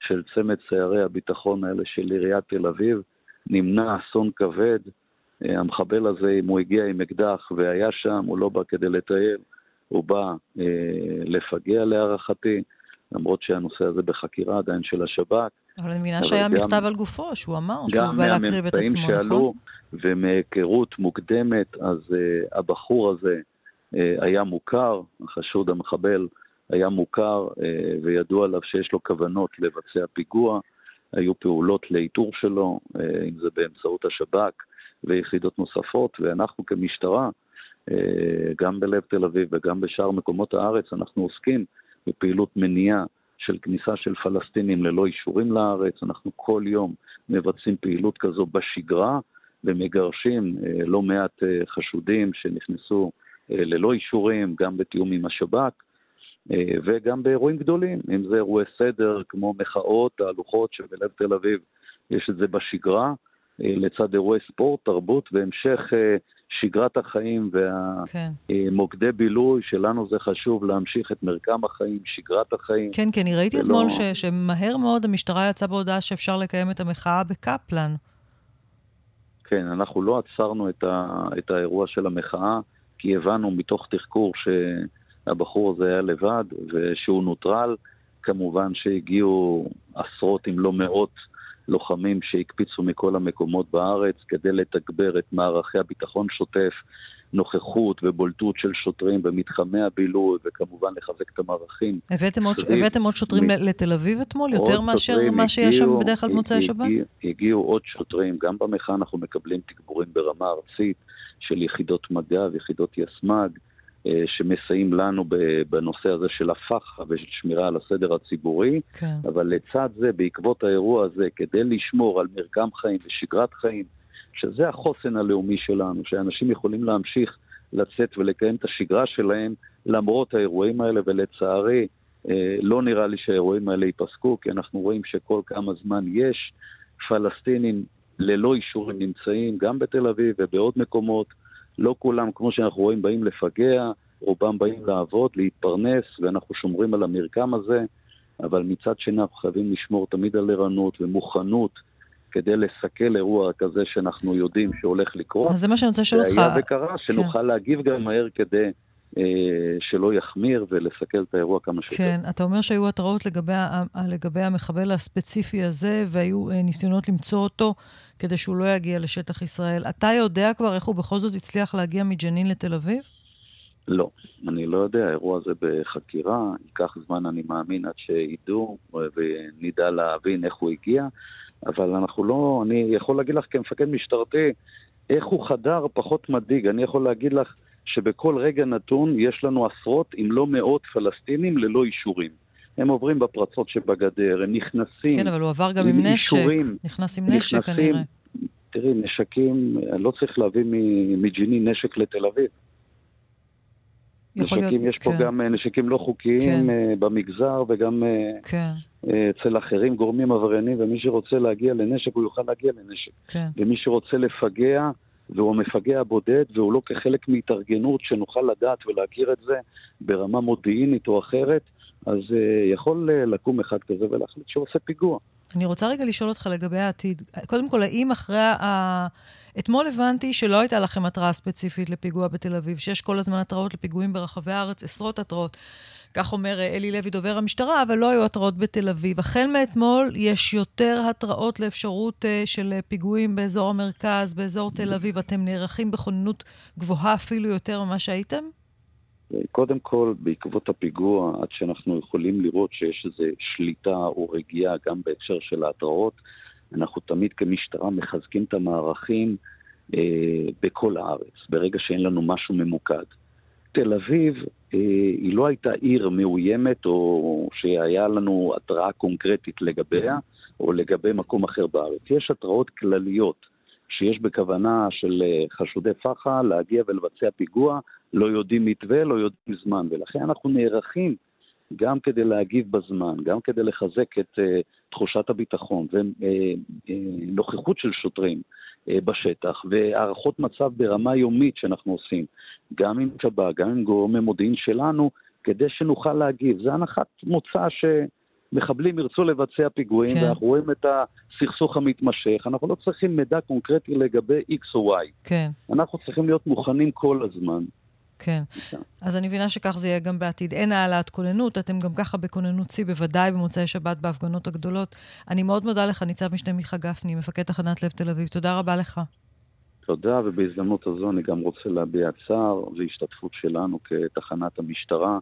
של צמד סיירי הביטחון האלה של עיריית תל אביב, נמנע אסון כבד. אה, המחבל הזה, אם הוא הגיע עם אקדח והיה שם, הוא לא בא כדי לטייל, הוא בא אה, לפגע להערכתי, למרות שהנושא הזה בחקירה עדיין של השב"כ. אבל אני מבינה שהיה גם, מכתב על גופו, שהוא אמר שהוא בא להקריב את עצמו, נכון? גם מהממצאים שעלו, ומהיכרות מוקדמת, אז uh, הבחור הזה, אה, היה מוכר, החשוד המחבל היה מוכר אה, וידוע עליו שיש לו כוונות לבצע פיגוע. היו פעולות לאיתור שלו, אה, אם זה באמצעות השב"כ ויחידות נוספות, ואנחנו כמשטרה, גם בלב תל אביב וגם בשאר מקומות הארץ, אנחנו עוסקים בפעילות מניעה של כניסה של פלסטינים ללא אישורים לארץ. אנחנו כל יום מבצעים פעילות כזו בשגרה ומגרשים לא מעט חשודים שנכנסו אה, ללא אישורים, גם בתיאום עם השב"כ, אה, וגם באירועים גדולים, אם זה אירועי סדר כמו מחאות, תהלוכות שבלב תל אביב יש את זה בשגרה, אה, לצד אירועי ספורט, תרבות והמשך שגרת החיים והמוקדי כן. בילוי, שלנו זה חשוב להמשיך את מרקם החיים, שגרת החיים. כן, כן, אני ראיתי ולא... אתמול ש, שמהר מאוד המשטרה יצאה בהודעה שאפשר לקיים את המחאה בקפלן. כן, אנחנו לא עצרנו את, ה, את האירוע של המחאה. כי הבנו מתוך תחקור שהבחור הזה היה לבד ושהוא נוטרל. כמובן שהגיעו עשרות אם לא מאות לוחמים שהקפיצו מכל המקומות בארץ כדי לתגבר את מערכי הביטחון שוטף, נוכחות ובולטות של שוטרים במתחמי הבילוי, וכמובן לחזק את המערכים. הבאתם עוד, הבאתם עוד שוטרים מ... לתל אביב אתמול? יותר מאשר מה שיש שם בדרך כלל במוצאי שבת? הגיעו, הגיעו עוד שוטרים, גם במחאה אנחנו מקבלים תגבורים ברמה ארצית. של יחידות מג"ב, יחידות יסמ"ג, אה, שמסייעים לנו בנושא הזה של הפח"א ושל שמירה על הסדר הציבורי, כן. אבל לצד זה, בעקבות האירוע הזה, כדי לשמור על מרקם חיים ושגרת חיים, שזה החוסן הלאומי שלנו, שאנשים יכולים להמשיך לצאת ולקיים את השגרה שלהם למרות האירועים האלה, ולצערי, אה, לא נראה לי שהאירועים האלה ייפסקו, כי אנחנו רואים שכל כמה זמן יש פלסטינים ללא אישורים נמצאים גם בתל אביב ובעוד מקומות. לא כולם, כמו שאנחנו רואים, באים לפגע, רובם באים לעבוד, להתפרנס, ואנחנו שומרים על המרקם הזה, אבל מצד שני אנחנו חייבים לשמור תמיד על ערנות ומוכנות. כדי לסכל אירוע כזה שאנחנו יודעים שהולך לקרות. אז זה מה שאני רוצה לשאול אותך. והיה וקרה, שנוכל כן. להגיב גם מהר כדי אה, שלא יחמיר ולסכל את האירוע כמה שיותר. כן, אתה אומר שהיו התראות לגבי, לגבי המחבל הספציפי הזה, והיו אה, ניסיונות למצוא אותו כדי שהוא לא יגיע לשטח ישראל. אתה יודע כבר איך הוא בכל זאת הצליח להגיע מג'נין לתל אביב? לא, אני לא יודע, האירוע הזה בחקירה, ייקח זמן, אני מאמין, עד שידעו ונדע להבין איך הוא הגיע, אבל אנחנו לא, אני יכול להגיד לך כמפקד משטרתי, איך הוא חדר פחות מדאיג. אני יכול להגיד לך שבכל רגע נתון יש לנו עשרות, אם לא מאות, פלסטינים ללא אישורים. הם עוברים בפרצות שבגדר, הם נכנסים כן, אבל הוא עבר גם עם, עם נשק. אישורים, נכנס עם נשק נכנסים, כנראה. תראי, נשקים, לא צריך להביא מג'נין נשק לתל אביב. נשקים, להיות, יש פה כן. גם אה, נשקים לא חוקיים כן. אה, במגזר וגם אה, כן. אצל אחרים, גורמים עבריינים, ומי שרוצה להגיע לנשק, הוא יוכל להגיע לנשק. כן. ומי שרוצה לפגע, והוא המפגע הבודד, והוא לא כחלק מהתארגנות שנוכל לדעת ולהכיר את זה ברמה מודיעינית או אחרת, אז uh, יכול uh, לקום אחד כזה ולהחליט שהוא עושה פיגוע. אני רוצה רגע לשאול אותך לגבי העתיד. קודם כל, האם אחרי ה... אתמול הבנתי שלא הייתה לכם התראה ספציפית לפיגוע בתל אביב, שיש כל הזמן התראות לפיגועים ברחבי הארץ, עשרות התראות. כך אומר אה, אלי לוי, דובר המשטרה, אבל לא היו התראות בתל אביב. החל מאתמול יש יותר התראות לאפשרות של פיגועים באזור המרכז, באזור תל אביב. אתם נערכים בכוננות גבוהה אפילו יותר ממה שהייתם? קודם כל, בעקבות הפיגוע, עד שאנחנו יכולים לראות שיש איזו שליטה או רגיעה גם בהקשר של ההתראות, אנחנו תמיד כמשטרה מחזקים את המערכים אה, בכל הארץ, ברגע שאין לנו משהו ממוקד. תל אביב אה, היא לא הייתה עיר מאוימת או שהיה לנו התראה קונקרטית לגביה או לגבי מקום אחר בארץ. יש התראות כלליות שיש בכוונה של אה, חשודי פח"ע להגיע ולבצע פיגוע, לא יודעים מתווה, לא יודעים זמן, ולכן אנחנו נערכים גם כדי להגיב בזמן, גם כדי לחזק את uh, תחושת הביטחון ונוכחות uh, uh, של שוטרים uh, בשטח, והערכות מצב ברמה יומית שאנחנו עושים, גם עם שב"כ, גם עם גורמי מודיעין שלנו, כדי שנוכל להגיב. זה הנחת מוצא שמחבלים ירצו לבצע פיגועים, כן. ואנחנו רואים את הסכסוך המתמשך. אנחנו לא צריכים מידע קונקרטי לגבי X או Y. כן. אנחנו צריכים להיות מוכנים כל הזמן. כן. אז אני מבינה שכך זה יהיה גם בעתיד. אין העלאת כוננות, אתם גם ככה בכוננות שיא, בוודאי במוצאי שבת בהפגנות הגדולות. אני מאוד מודה לך, ניצב משנה מיכה גפני, מפקד תחנת לב תל אביב. תודה רבה לך. תודה, ובהזדמנות הזו אני גם רוצה להביע צער והשתתפות שלנו כתחנת המשטרה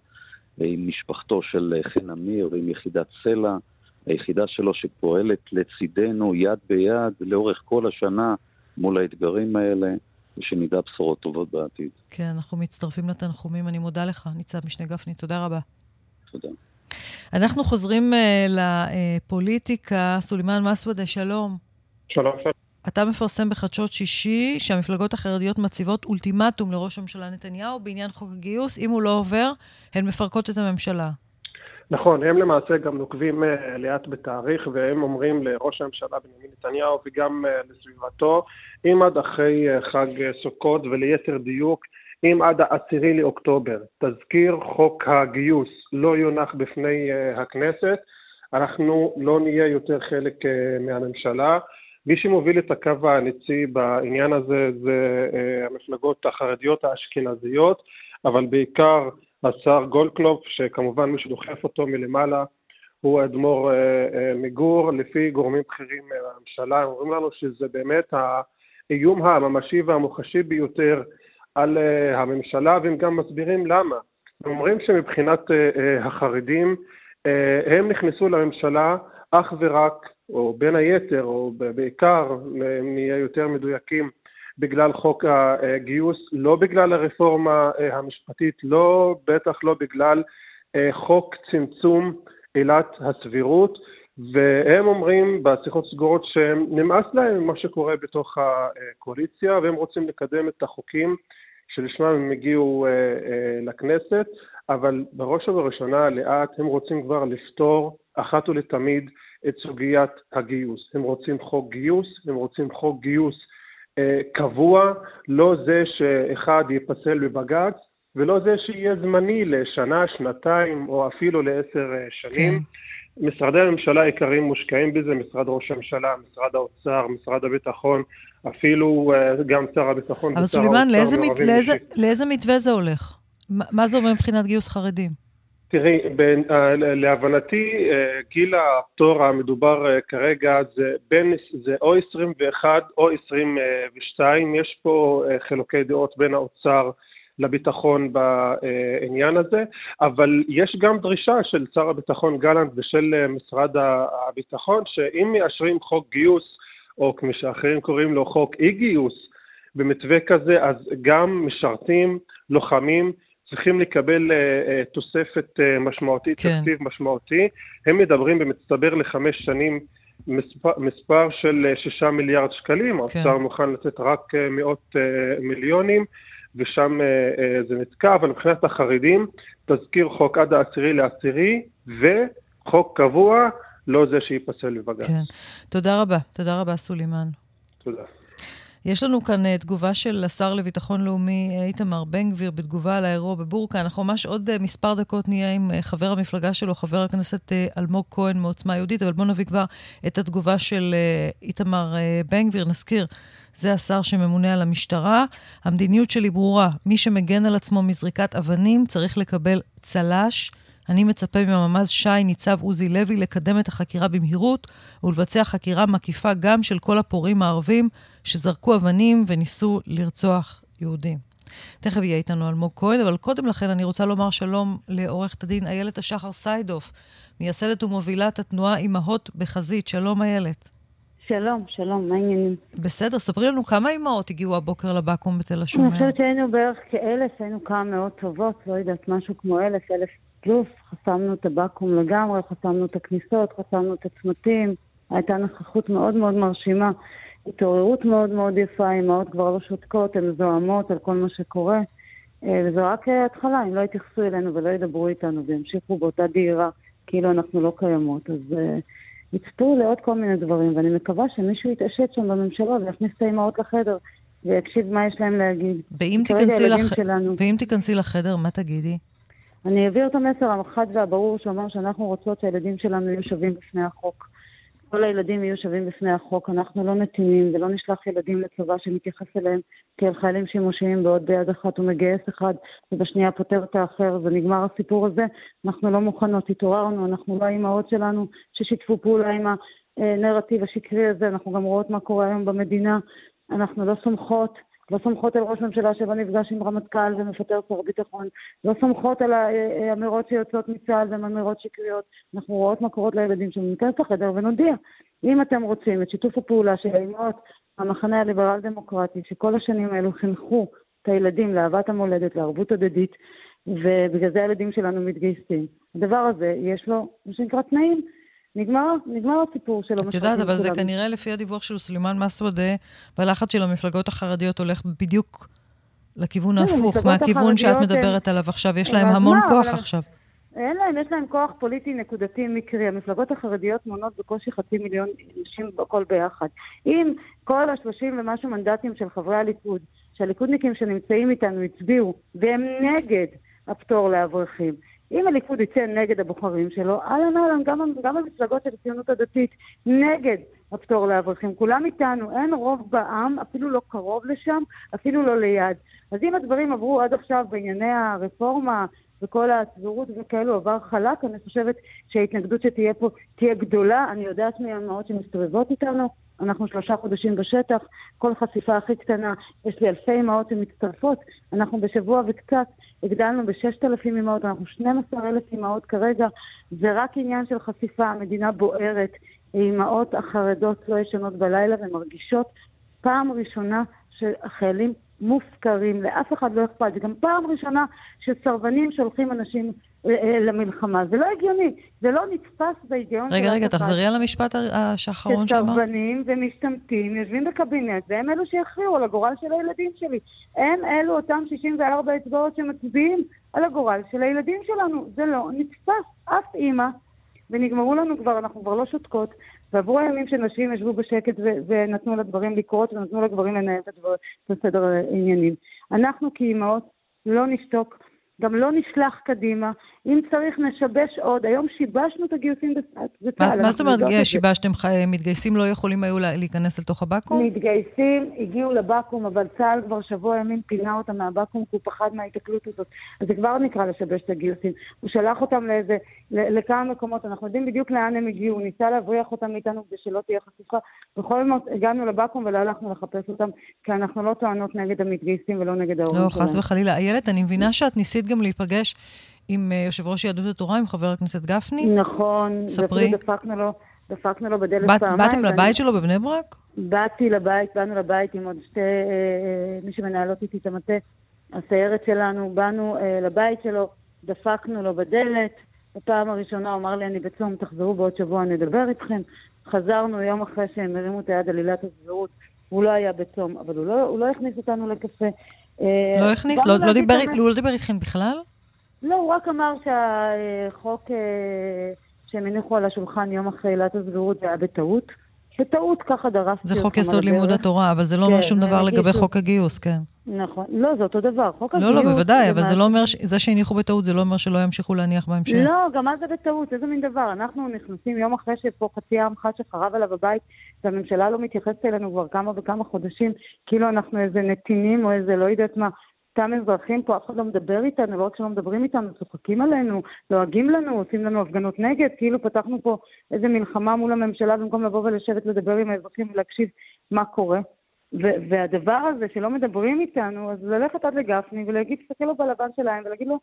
עם משפחתו של חן אמיר ועם יחידת סלע, היחידה שלו שפועלת לצידנו יד ביד לאורך כל השנה מול האתגרים האלה. ושנדע בשורות טובות בעתיד. כן, אנחנו מצטרפים לתנחומים. אני מודה לך, ניצב משנה גפני. תודה רבה. תודה. אנחנו חוזרים uh, לפוליטיקה. סולימאן מסוודה, שלום. שלום, שלום. אתה מפרסם בחדשות שישי שהמפלגות החרדיות מציבות אולטימטום לראש הממשלה נתניהו בעניין חוק הגיוס. אם הוא לא עובר, הן מפרקות את הממשלה. נכון, הם למעשה גם נוקבים uh, לאט בתאריך, והם אומרים לראש הממשלה בנימין נתניהו וגם uh, לסביבתו, אם עד אחרי uh, חג uh, סוכות, וליתר דיוק, אם עד העשירי לאוקטובר תזכיר חוק הגיוס לא יונח בפני uh, הכנסת, אנחנו לא נהיה יותר חלק uh, מהממשלה. מי שמוביל את הקו הניצי בעניין הזה זה uh, המפלגות החרדיות האשכנזיות, אבל בעיקר השר גולדקנופ, שכמובן מי שדוחף אותו מלמעלה הוא האדמו"ר אה, אה, מגור, לפי גורמים בכירים מהממשלה, הם אומרים לנו שזה באמת האיום הממשי והמוחשי ביותר על אה, הממשלה, והם גם מסבירים למה. הם אומרים שמבחינת החרדים, הם נכנסו לממשלה אך ורק, או בין היתר, או בעיקר, נהיה יותר מדויקים, בגלל חוק הגיוס, לא בגלל הרפורמה אה, המשפטית, לא, בטח לא בגלל אה, חוק צמצום עילת הסבירות, והם אומרים בשיחות סגורות שנמאס להם ממה שקורה בתוך הקואליציה, והם רוצים לקדם את החוקים שלשמם הם הגיעו אה, לכנסת, אבל בראש ובראשונה לאט הם רוצים כבר לפתור אחת ולתמיד את סוגיית הגיוס. הם רוצים חוק גיוס, הם רוצים חוק גיוס אה, קבוע, לא זה שאחד ייפסל בבג"ץ, ולא זה שיהיה זמני לשנה, שנתיים, או אפילו לעשר אה, שנים. כן. משרדי הממשלה העיקריים מושקעים בזה, משרד ראש הממשלה, משרד האוצר, משרד הביטחון, אפילו אה, גם שר הביטחון ושר האוצר. אבל סולימאן, לאיזה, מת, לאיזה, לאיזה מתווה זה הולך? מה זה אומר מבחינת גיוס חרדים? תראי, בין, uh, להבנתי, uh, גיל הפטור המדובר uh, כרגע זה בין, זה או 21 או 22, יש פה חילוקי דעות בין האוצר לביטחון בעניין הזה, אבל יש גם דרישה של שר הביטחון גלנט ושל משרד הביטחון, שאם מאשרים חוק גיוס, או כמו שאחרים קוראים לו חוק אי גיוס, במתווה כזה, אז גם משרתים, לוחמים, צריכים לקבל uh, uh, תוספת uh, משמעותית, כן. תקציב משמעותי. הם מדברים במצטבר לחמש שנים מספר, מספר של שישה מיליארד שקלים, כן. האוצר מוכן לתת רק מאות uh, מיליונים, ושם uh, uh, זה נתקע, אבל מבחינת החרדים, תזכיר חוק עד העשירי לעשירי, וחוק קבוע, לא זה שייפסל בבג"ץ. כן. תודה רבה. תודה רבה, סולימאן. תודה. יש לנו כאן uh, תגובה של השר לביטחון לאומי אה, איתמר בן גביר בתגובה על האירוע בבורקה. אנחנו ממש עוד uh, מספר דקות נהיה עם חבר המפלגה שלו, חבר הכנסת אלמוג כהן מעוצמה יהודית, אבל בואו נביא כבר את התגובה של איתמר בן גביר. נזכיר, זה השר שממונה על המשטרה. המדיניות שלי ברורה, מי שמגן על עצמו מזריקת אבנים צריך לקבל צל"ש. אני מצפה מהממ"ז שי ניצב עוזי לוי לקדם את החקירה במהירות ולבצע חקירה מקיפה גם של כל הפורעים הערבים שזרקו אבנים וניסו לרצוח יהודים. תכף יהיה איתנו אלמוג כהן, אבל קודם לכן אני רוצה לומר שלום לעורכת הדין איילת השחר סיידוף, מייסדת ומובילת התנועה אימהות בחזית. שלום איילת. שלום, שלום, מה העניינים? בסדר, ספרי לנו כמה אימהות הגיעו הבוקר לבקו"ם בתל השומר. אני חושבת שהיינו בערך כאלף, היינו כמה מאות טובות, לא יודעת, משהו כמו אלף, אלף פלוס. חסמנו את הבקו"ם לגמרי, חסמנו את הכניסות, חסמנו את הצמתים. הייתה נוכחות מאוד מאוד מרשימה. התעוררות מאוד מאוד יפה, אימהות כבר לא שותקות, הן זוהמות על כל מה שקורה. אה, וזו רק התחלה, אם לא יתייחסו אלינו ולא ידברו איתנו וימשיכו באותה דהירה כאילו אנחנו לא קיימות, אז uh, יצפו לעוד כל מיני דברים, ואני מקווה שמישהו יתעשת שם בממשלה ויכניס את האימהות לחדר ויקשיב מה יש להם להגיד. ואם תיכנסי, לח... ואם תיכנסי לחדר, מה תגידי? אני אעביר את המסר החד והברור שאומר שאנחנו רוצות שהילדים שלנו יהיו שווים בפני החוק. כל הילדים יהיו שווים בפני החוק. אנחנו לא נתינים ולא נשלח ילדים לצבא שמתייחס אליהם כאל חיילים שימושיים בעוד ביד אחת הוא מגייס אחד ובשנייה פותר את האחר ונגמר הסיפור הזה. אנחנו לא מוכנות, התעוררנו, אנחנו לא האימהות שלנו ששיתפו פעולה עם הנרטיב השקרי הזה, אנחנו גם רואות מה קורה היום במדינה. אנחנו לא סומכות, לא סומכות על ראש ממשלה שלא נפגש עם רמטכ"ל ומפטר שר ביטחון, לא סומכות על האמירות שיוצאות מצה"ל והן אמירות שקריות. אנחנו רואות מה קורות לילדים שלנו. ניכנס לחדר ונודיע. אם אתם רוצים את שיתוף הפעולה של האימהות, המחנה הליברל-דמוקרטי, שכל השנים האלו חינכו את הילדים לאהבת המולדת, לערבות הדדית, ובגלל זה הילדים שלנו מתגייסים. הדבר הזה, יש לו, מה שנקרא, תנאים. נגמר, נגמר הסיפור של המשחקים שלנו. את יודעת, אבל זה כנראה לפי הדיווח של סלימאן מסוודה, והלחץ של המפלגות החרדיות הולך בדיוק לכיוון כן, ההפוך, מהכיוון שאת מדברת עליו עכשיו. יש להם המון כוח עכשיו. אין להם, יש להם כוח פוליטי נקודתי מקרי. המפלגות החרדיות מונות בקושי חצי מיליון נשים בכל ביחד. אם כל השלושים ומשהו מנדטים של חברי הליכוד, שהליכודניקים שנמצאים איתנו הצביעו, והם נגד הפטור לאברכים, אם הליכוד יצא נגד הבוחרים שלו, אהלן אהלן, גם, גם המפלגות של הציונות הדתית נגד הפטור לאברכים. כולם איתנו, אין רוב בעם, אפילו לא קרוב לשם, אפילו לא ליד. אז אם הדברים עברו עד עכשיו בענייני הרפורמה וכל הסבירות וכאלו עבר חלק, אני חושבת שההתנגדות שתהיה פה תהיה גדולה. אני יודעת מהאמהות שמסתובבות איתנו, אנחנו שלושה חודשים בשטח, כל חשיפה הכי קטנה, יש לי אלפי אמהות שמצטרפות, אנחנו בשבוע וקצת הגדלנו ב-6,000 אמהות, אנחנו 12,000 אמהות כרגע, זה רק עניין של חשיפה, המדינה בוערת, האמהות החרדות לא ישנות בלילה ומרגישות פעם ראשונה שהחיילים מופקרים, לאף אחד לא אכפת. זה גם פעם ראשונה שסרבנים שולחים אנשים אה, אה, למלחמה. זה לא הגיוני, זה לא נתפס בהיגיון של רגע, רגע, תחזרי על המשפט האחרון שאמרת. שסרבנים ומשתמטים יושבים בקבינט, והם אלו שיכריעו על הגורל של הילדים שלי. הם אלו אותם 64 אצבעות שמצביעים על הגורל של הילדים שלנו. זה לא נתפס. אף אימא, ונגמרו לנו כבר, אנחנו כבר לא שותקות, ועברו הימים שנשים ישבו בשקט ו- ונתנו לדברים לקרות ונתנו לגברים לנהל את הסדר העניינים. אנחנו כאימהות לא נשתוק. גם לא נשלח קדימה. אם צריך, נשבש עוד. היום שיבשנו את הגיוסים בצה"ל. מה זאת אומרת שיבשתם? מתגייסים לא יכולים היו להיכנס לתוך הבקו"ם? מתגייסים, הגיעו לבקו"ם, אבל צה"ל כבר שבוע ימים פינה אותם מהבקו"ם כי הוא פחד מההיתקלות הזאת. אז זה כבר נקרא לשבש את הגיוסים. הוא שלח אותם לאיזה, לכמה מקומות, אנחנו יודעים בדיוק לאן הם הגיעו. הוא ניסה להבריח אותם מאיתנו כדי שלא תהיה חשיפה. בכל זאת הגענו לבקו"ם ולא הלכנו לחפש אותם, כי אנחנו לא טוענות נגד המתגייסים ולא נגד ההורים שלהם. לא, חס וחלילה. איילת, אני מבינה שאת ניסית גם להיפגש עם אה, יושב ראש יהדות התורה, עם חבר הכנסת גפני. נכון. ספרי. דפקנו לו, דפקנו לו בדלת באת, פעמיים. באתם לבית שלו בבני ברק? באתי לבית, באנו לבית עם עוד שתי, אה, אה, מי שמנהלות איתי את המטה, הסיירת שלנו, באנו לבית שלו, דפקנו לו בדלת. בפעם הראשונה הוא אמר לי, אני בצום, תחזרו בעוד שבוע, נדבר איתכם. חזרנו יום אחרי שהם הרימו את היד על עילת הסבירות. הוא לא היה בצום, אבל הוא לא, הוא לא הכניס אותנו לקפה. לא הכניס? לא, לא, דיבר, לא דיבר איתכם בכלל? לא, הוא רק אמר שהחוק אה, שהם הניחו על השולחן יום אחרי עילת הסבירות זה היה בטעות. בטעות ככה דרסתי זה חוק יסוד לימוד התורה, אבל זה לא אומר כן, שום דבר לגבי חוק הגיוס, כן. נכון. לא, זה אותו דבר. חוק הגיוס... לא, לא, בוודאי, אבל זה לא אומר, זה שהניחו בטעות, זה לא אומר שלא ימשיכו להניח בהמשך. לא, גם מה זה בטעות? איזה מין דבר? אנחנו נכנסים יום אחרי שפה חצי העם חד שחרב עליו הבית, והממשלה לא מתייחסת אלינו כבר כמה וכמה חודשים, כאילו אנחנו איזה נתינים או איזה לא יודעת מה. סתם אזרחים פה, אף אחד לא מדבר איתנו, לא רק שלא מדברים איתנו, צוחקים עלינו, לועגים לנו, עושים לנו הפגנות נגד, כאילו פתחנו פה איזה מלחמה מול הממשלה במקום לבוא ולשבת לדבר עם האזרחים ולהקשיב מה קורה. והדבר הזה שלא מדברים איתנו, אז ללכת עד לגפני ולהגיד, תסתכל לו בלבן שלהם ולהגיד לו,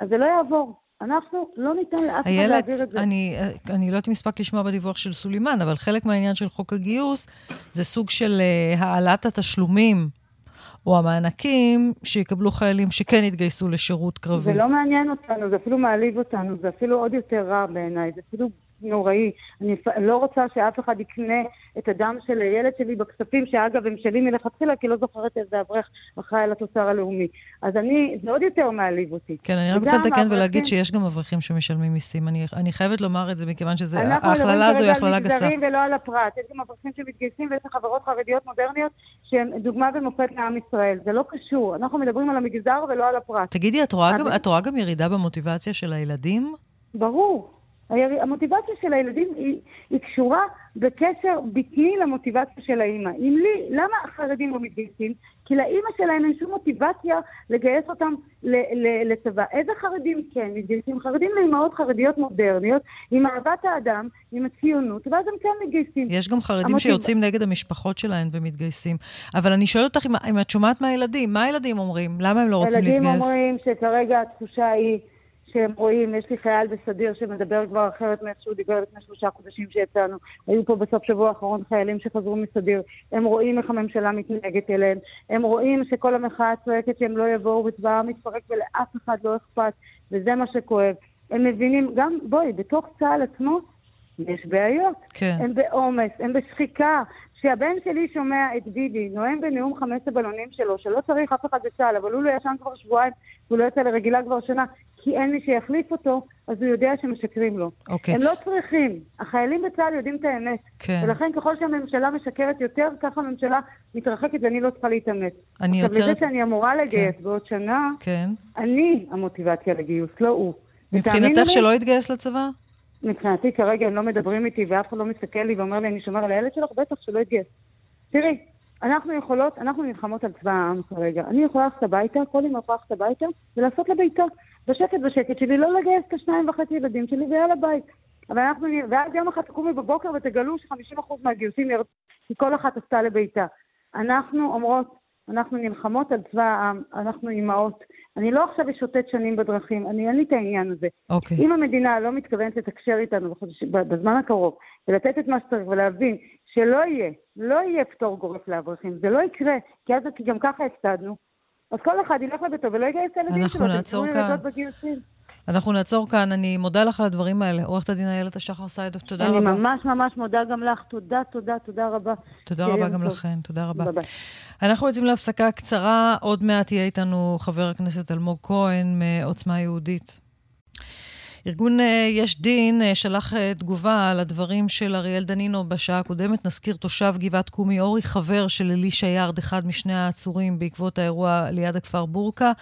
אז זה לא יעבור. אנחנו לא ניתן לאף אחד להעביר את זה. אני, אני לא יודעת אם הספקת לשמוע בדיווח של סולימן, אבל חלק מהעניין של חוק הגיוס זה סוג של uh, העלאת התשלומים או המענקים שיקבלו חיילים שכן יתגייסו לשירות קרבי. זה לא מעניין אותנו, זה אפילו מעליב אותנו, זה אפילו עוד יותר רע בעיניי, זה אפילו נוראי. אני לא רוצה שאף אחד יקנה את הדם של הילד שלי בכספים, שאגב הם שלי מלכתחילה, כי לא זוכרת איזה אברך אחראי על התוצר הלאומי. אז אני, זה עוד יותר מעליב אותי. כן, אני רק רוצה לתקן ולהגיד שיש גם אברכים שמשלמים מיסים. אני, אני חייבת לומר את זה, מכיוון שההכללה הזו היא הכללה גסה. אנחנו מדברים כרגע על מגזרים ולא על הפרט. יש גם אברכים שמתגייסים ויש חברות חרדיות מודרניות שהן דוגמה ומופת לעם ישראל. זה לא קשור. אנחנו מדברים על המגזר ולא על הפרט. תגידי, את רואה, גם, את רואה גם ירידה במוטיבציה של הילדים? ברור. המוטיבציה של הילדים היא, היא קשורה בקשר בטני למוטיבציה של האימא. אם לי, למה החרדים לא מתגייסים? כי לאימא שלהם אין שום מוטיבציה לגייס אותם לצבא. איזה חרדים כן מתגייסים? חרדים לאימהות חרדיות מודרניות, עם אהבת האדם, עם הציונות, ואז הם כן מתגייסים. יש גם חרדים המוטיב... שיוצאים נגד המשפחות שלהם ומתגייסים. אבל אני שואלת אותך אם, אם את שומעת מהילדים, מה הילדים אומרים? למה הם לא רוצים להתגייס? ילדים אומרים שכרגע התחושה היא... שהם רואים, יש לי חייל בסדיר שמדבר כבר אחרת מאיך שהוא דיבר לפני שלושה חודשים שיצאנו. היו פה בסוף שבוע האחרון חיילים שחזרו מסדיר. הם רואים איך הממשלה מתנהגת אליהם. הם רואים שכל המחאה צועקת שהם לא יבואו וצבא העם מתפרק ולאף אחד לא אכפת, וזה מה שכואב. הם מבינים, גם, בואי, בתוך צה"ל עצמו יש בעיות. כן. הם בעומס, הם בשחיקה. כשהבן שלי שומע את ביבי נואם בנאום חמש הבלונים שלו, שלא צריך אף אחד בצה"ל, אבל הוא לא ישן כבר שבועיים והוא לא יצא לרגילה כבר שנה, כי אין מי שיחליף אותו, אז הוא יודע שמשקרים לו. אוקיי. הם לא צריכים. החיילים בצה"ל יודעים את האמת. כן. ולכן ככל שהממשלה משקרת יותר, ככה הממשלה מתרחקת ואני לא צריכה להתאמץ. אני עכשיו, יוצרת... לזה שאני אמורה לגייס כן. בעוד שנה, כן. אני המוטיבציה לגיוס, לא הוא. מבחינתך שלא יתגייס לצבא? מבחינתי כרגע הם לא מדברים איתי ואף אחד לא מסתכל לי ואומר לי, אני שומר על הילד שלך, בטח שלא יתגייס. תראי, אנחנו יכולות, אנחנו נלחמות על צבא העם כרגע. אני יכולה ללכת הביתה, כל אמא יכולה ללכת הביתה ולעשות לביתה. בשקט בשקט שלי, לא לגייס את השניים וחצי ילדים שלי ויאללה ביי. אבל אנחנו, ואז יום אחד תקומי בבוקר ותגלו ש-50% מהגיוסים ירדו, כי כל אחת עשתה לביתה. אנחנו אומרות, אנחנו נלחמות על צבא העם, אנחנו אימהות. אני לא עכשיו אשוטט שנים בדרכים, אני אין לי את העניין הזה. אוקיי. אם המדינה לא מתכוונת לתקשר איתנו בזמן הקרוב, ולתת את מה שצריך ולהבין שלא יהיה, לא יהיה פטור גורף לאברכים, זה לא יקרה, כי אז כי גם ככה הפסדנו. אז כל אחד ילך לביתו ולא יגייס את הילדים שלו. אנחנו נעצור כאן. אנחנו נעצור כאן. אני מודה לך על הדברים האלה. עורכת הדין איילת השחר סיידוף, תודה אני רבה. אני ממש ממש מודה גם לך. תודה, תודה, תודה רבה. תודה רבה גם טוב. לכן, תודה רבה. ביי. אנחנו יוצאים להפסקה קצרה. עוד מעט יהיה איתנו חבר הכנסת אלמוג כהן מעוצמה יהודית. ארגון אה, יש דין אה, שלח אה, תגובה על הדברים של אריאל דנינו בשעה הקודמת. נזכיר תושב גבעת קומי אורי, חבר של אלישע יארד, אחד משני העצורים בעקבות האירוע ליד הכפר בורקה.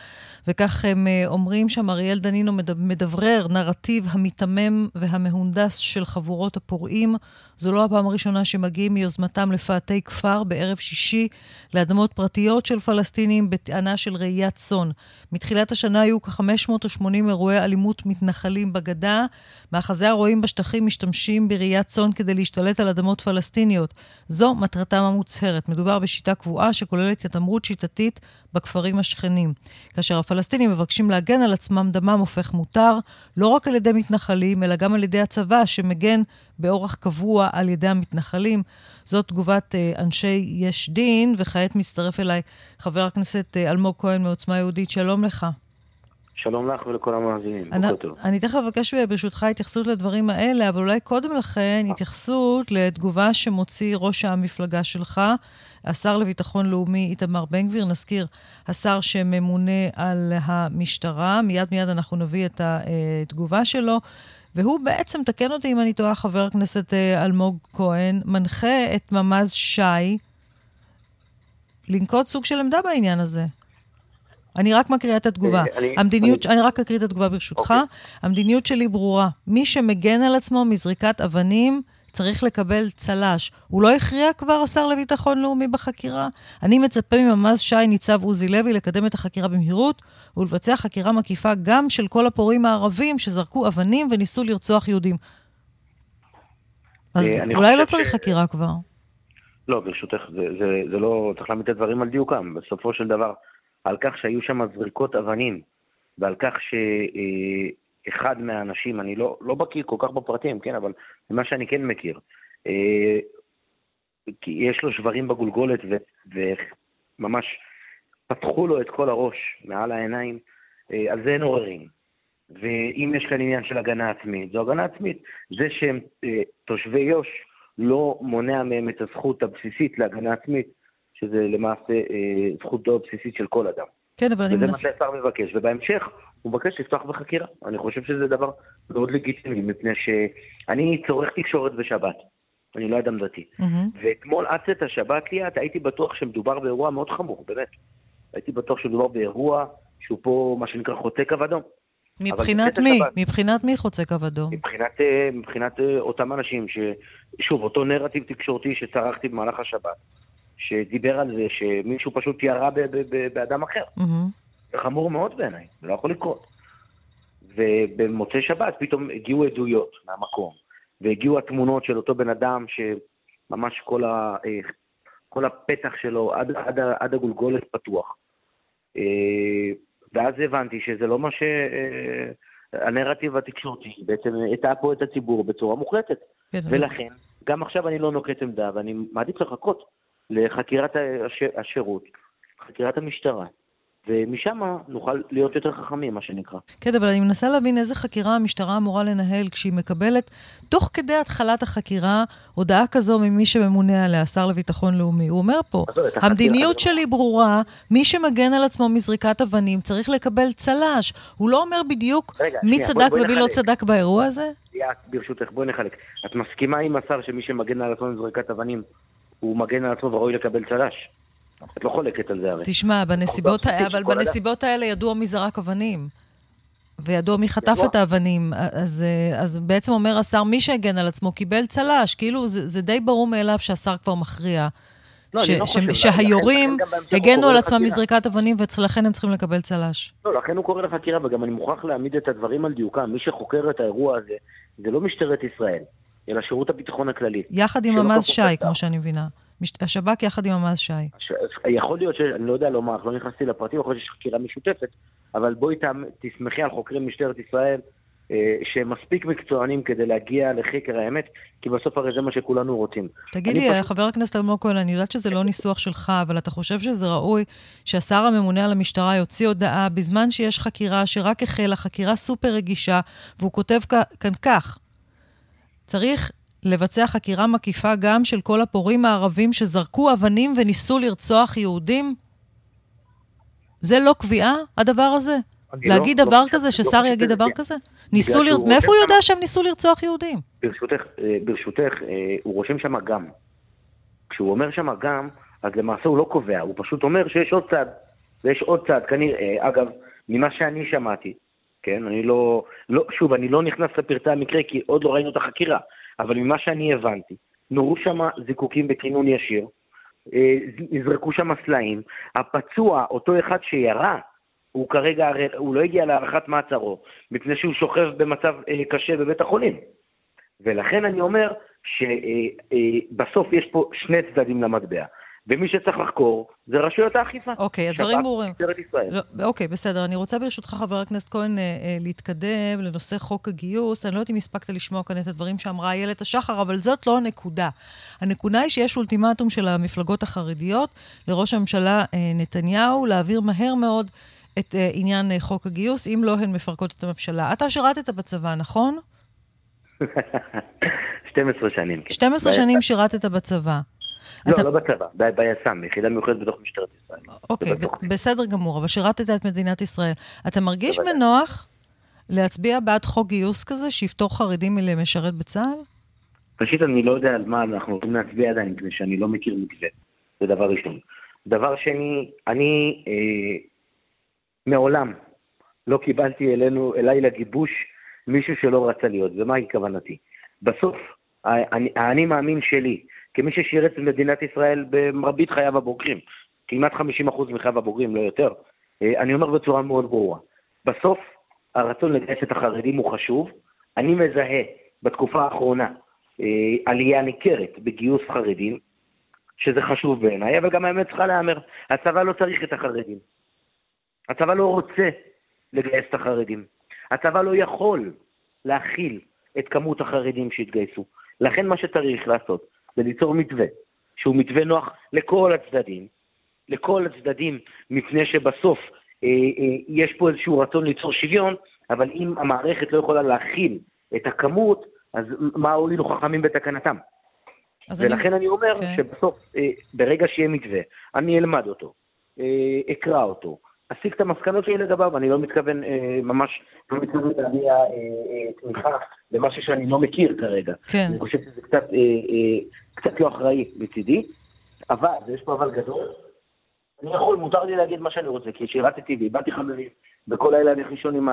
וכך הם אומרים שם, אריאל דנינו מדברר נרטיב המיתמם והמהונדס של חבורות הפורעים. זו לא הפעם הראשונה שמגיעים מיוזמתם לפאתי כפר בערב שישי לאדמות פרטיות של פלסטינים בטענה של ראיית צאן. מתחילת השנה היו כ-580 אירועי אלימות מתנחלים בגדה. מאחזי הרועים בשטחים משתמשים בראיית צאן כדי להשתלט על אדמות פלסטיניות. זו מטרתם המוצהרת. מדובר בשיטה קבועה שכוללת התעמרות שיטתית בכפרים השכנים. כאשר הפלסטינים מבקשים להגן על עצמם, דמם הופך מותר, לא רק על ידי מתנחלים, אלא גם על ידי הצבא, שמגן באורח קבוע על ידי המתנחלים. זאת תגובת אה, אנשי יש דין, וכעת מצטרף אליי חבר הכנסת אה, אלמוג כהן מעוצמה יהודית. שלום לך. שלום לך ולכל המאזינים, בוקר טוב. אני תכף אבקש ברשותך התייחסות לדברים האלה, אבל אולי קודם לכן התייחסות לתגובה שמוציא ראש המפלגה שלך, השר לביטחון לאומי איתמר בן גביר. נזכיר, השר שממונה על המשטרה. מיד מיד אנחנו נביא את התגובה שלו. והוא בעצם, תקן אותי אם אני טועה, חבר הכנסת אה, אלמוג כהן, מנחה את ממ"ז שי לנקוט סוג של עמדה בעניין הזה. אני רק מקריאה את התגובה. אה, אני, המדיניות, אני... אני רק אקריא את התגובה ברשותך. אוקיי. המדיניות שלי ברורה. מי שמגן על עצמו מזריקת אבנים, צריך לקבל צל"ש. הוא לא הכריע כבר, השר לביטחון לאומי, בחקירה? אני מצפה מממ"ז שי ניצב עוזי לוי לקדם את החקירה במהירות ולבצע חקירה מקיפה גם של כל הפורעים הערבים שזרקו אבנים וניסו לרצוח יהודים. אז אה, אולי לא צריך ש... חקירה כבר. לא, ברשותך, זה, זה, זה לא, צריך להעמיד את הדברים על דיוקם. בסופו של דבר, על כך שהיו שם זריקות אבנים, ועל כך שאחד מהאנשים, אני לא, לא בקיא כל כך בפרטים, כן, אבל זה מה שאני כן מכיר, אה, כי יש לו שברים בגולגולת וממש פתחו לו את כל הראש מעל העיניים, אה, על זה אין עוררין. ואם יש כאן עניין של הגנה עצמית, זו הגנה עצמית. זה שהם אה, תושבי יו"ש לא מונע מהם את הזכות הבסיסית להגנה עצמית, שזה למעשה אה, זכותו הבסיסית של כל אדם. כן, אבל אני מנסה... וזה מה שהשר מבקש, ובהמשך הוא מבקש לפתוח בחקירה. אני חושב שזה דבר מאוד לגיטימי, מפני שאני צורך תקשורת בשבת. אני לא אדם דתי. Mm-hmm. ואתמול עד צאת השבת ליאת, הייתי בטוח שמדובר באירוע מאוד חמור, באמת. הייתי בטוח שמדובר באירוע שהוא פה, מה שנקרא, חוצה קו אדום. מבחינת מי? השבת, מבחינת מי חוצה קו אדום? מבחינת, אה, מבחינת אה, אותם אנשים ש... שוב, אותו נרטיב תקשורתי שצרכתי במהלך השבת, שדיבר על זה שמישהו פשוט ירה באדם אחר. זה חמור מאוד בעיניי, זה לא יכול לקרות. ובמוצאי שבת פתאום הגיעו עדויות מהמקום, והגיעו התמונות של אותו בן אדם שממש כל, ה... אה, כל הפתח שלו עד, עד, עד הגולגולת פתוח. ואז הבנתי שזה לא מה ש... אה, הנרטיב התקשורתי בעצם הטעה פה את הציבור בצורה מוחלטת. כן, ולכן, גם עכשיו אני לא נוקט עמדה, ואני מעדיף לחכות לחקירת הש... השירות, חקירת המשטרה. ומשם נוכל להיות יותר חכמים, מה שנקרא. כן, אבל אני מנסה להבין איזה חקירה המשטרה אמורה לנהל כשהיא מקבלת, תוך כדי התחלת החקירה, הודעה כזו ממי שממונה עליה, השר לביטחון לאומי. הוא אומר פה, המדיניות שלי ברורה, מי שמגן על עצמו מזריקת אבנים צריך לקבל צל"ש. הוא לא אומר בדיוק רגע, מי שנייה, צדק ומי לא צדק באירוע הזה? ברשותך, בואי נחלק. את מסכימה עם השר שמי שמגן על עצמו מזריקת אבנים, הוא מגן על עצמו וראוי לקבל צל"ש? את לא חולקת על זה הרי. תשמע, בנסיבות, אבל בנסיבות האלה ידוע מי זרק אבנים. וידוע מי חטף את האבנים. אז, אז בעצם אומר השר, מי שהגן על עצמו קיבל צל"ש. כאילו, זה, זה די ברור מאליו שהשר כבר מכריע. לא, ש, לא ש, חושב, שהיורים הגנו על עצמם מזריקת אבנים, ולכן הם צריכים לקבל צל"ש. לא, לכן הוא קורא לחקירה, וגם אני מוכרח להעמיד את הדברים על דיוקם. מי שחוקר את האירוע הזה, זה לא משטרת ישראל, אלא שירות הביטחון הכללי. יחד עם המז שי, כמו שאני מבינה. השב"כ יחד עם המז שי. יכול להיות ש... אני לא יודע לומר, לא נכנסתי לפרטים, יכול להיות שיש חקירה משותפת, אבל בואי תסמכי על חוקרי משטרת ישראל אה, שהם מספיק מקצוענים כדי להגיע לחקר האמת, כי בסוף הרי זה מה שכולנו רוצים. תגיד לי, פשוט... חבר הכנסת אלמוג כהן, אני יודעת שזה לא ניסוח שלך, אבל אתה חושב שזה ראוי שהשר הממונה על המשטרה יוציא הודעה בזמן שיש חקירה שרק החלה, חקירה סופר רגישה, והוא כותב כאן כך: צריך לבצע חקירה מקיפה גם של כל הפורעים הערבים שזרקו אבנים וניסו לרצוח יהודים? זה לא קביעה, הדבר הזה? להגיד לא, דבר לא כזה, ששר לא יגיד דבר כזה? ניסו לר... מאיפה הוא יודע שהם ניסו לרצוח יהודים? ברשותך, אה, ברשותך, אה, הוא רושם שם גם. כשהוא אומר שם גם, אז למעשה הוא לא קובע, הוא פשוט אומר שיש עוד צד. ויש עוד צד, כנראה, אגב, ממה שאני שמעתי, כן, אני לא, לא, שוב, אני לא נכנס לפרטי המקרה כי עוד לא ראינו את החקירה, אבל ממה שאני הבנתי, נורו שם זיקוקים בכינון ישיר, אה, נזרקו שם סלעים, הפצוע, אותו אחד שירה, הוא כרגע, הוא לא הגיע להארכת מעצרו, מפני שהוא שוכב במצב אה, קשה בבית החולים. ולכן אני אומר שבסוף אה, יש פה שני צדדים למטבע. ומי שצריך לחקור זה רשויות האכיפה. אוקיי, הדברים ברורים. לא, אוקיי, בסדר. אני רוצה ברשותך, חבר הכנסת כהן, אה, אה, להתקדם לנושא חוק הגיוס. אני לא יודעת אם הספקת לשמוע כאן את הדברים שאמרה איילת השחר, אבל זאת לא הנקודה. הנקודה היא שיש אולטימטום של המפלגות החרדיות לראש הממשלה אה, נתניהו להעביר מהר מאוד את עניין חוק הגיוס, אם לא הן מפרקות את הממשלה. אתה שירתת בצבא, נכון? 12 שנים. 12 כן. שנים שירתת בצבא. לא, אתה... לא בצבא, ביס"מ, ביחידה מיוחדת בתוך משטרת ישראל. אוקיי, בסדר גמור, אבל שירתת את מדינת ישראל. אתה מרגיש בנוח להצביע בעד חוק גיוס כזה, שיפתור חרדים מלמשרת בצה"ל? ראשית, אני לא יודע על מה אנחנו הולכים להצביע עדיין, מפני שאני לא מכיר מתווה. זה דבר ראשון. דבר שני, אני אה, מעולם לא קיבלתי אלינו, אליי לגיבוש מישהו שלא רצה להיות, ומהי כוונתי? בסוף, האני מאמין שלי, כמי ששירת את מדינת ישראל במרבית חייו הבוגרים, כמעט 50% מחייו הבוגרים, לא יותר, אה, אני אומר בצורה מאוד ברורה, בסוף הרצון לגייס את החרדים הוא חשוב. אני מזהה בתקופה האחרונה אה, עלייה ניכרת בגיוס חרדים. שזה חשוב בעיניי, אבל גם האמת צריכה להיאמר. הצבא לא צריך את החרדים. הצבא לא רוצה לגייס את החרדים. הצבא לא יכול להכיל את כמות החרדים שהתגייסו. לכן מה שצריך לעשות זה ליצור מתווה, שהוא מתווה נוח לכל הצדדים, לכל הצדדים, מפני שבסוף אה, אה, יש פה איזשהו רצון ליצור שוויון, אבל אם המערכת לא יכולה להכיל את הכמות, אז מה הועילו חכמים בתקנתם? ולכן אני, אני אומר okay. כן. שבסוף, אה, ברגע שיהיה מתווה, אני אלמד אותו, אה, אקרא אותו, אסיק את המסקנות שלי לגביו, ואני לא מתכוון אה, ממש, לא מתכוון להביע אה, אה, תמיכה במשהו שאני לא מכיר כרגע. כן. אני חושב שזה קצת, אה, אה, קצת לא אחראי מצידי, אבל, ויש פה אבל גדול, אני יכול, מותר לי להגיד מה שאני רוצה, כי שירתתי ואיבדתי חברים, בכל האלה אני ראשון עם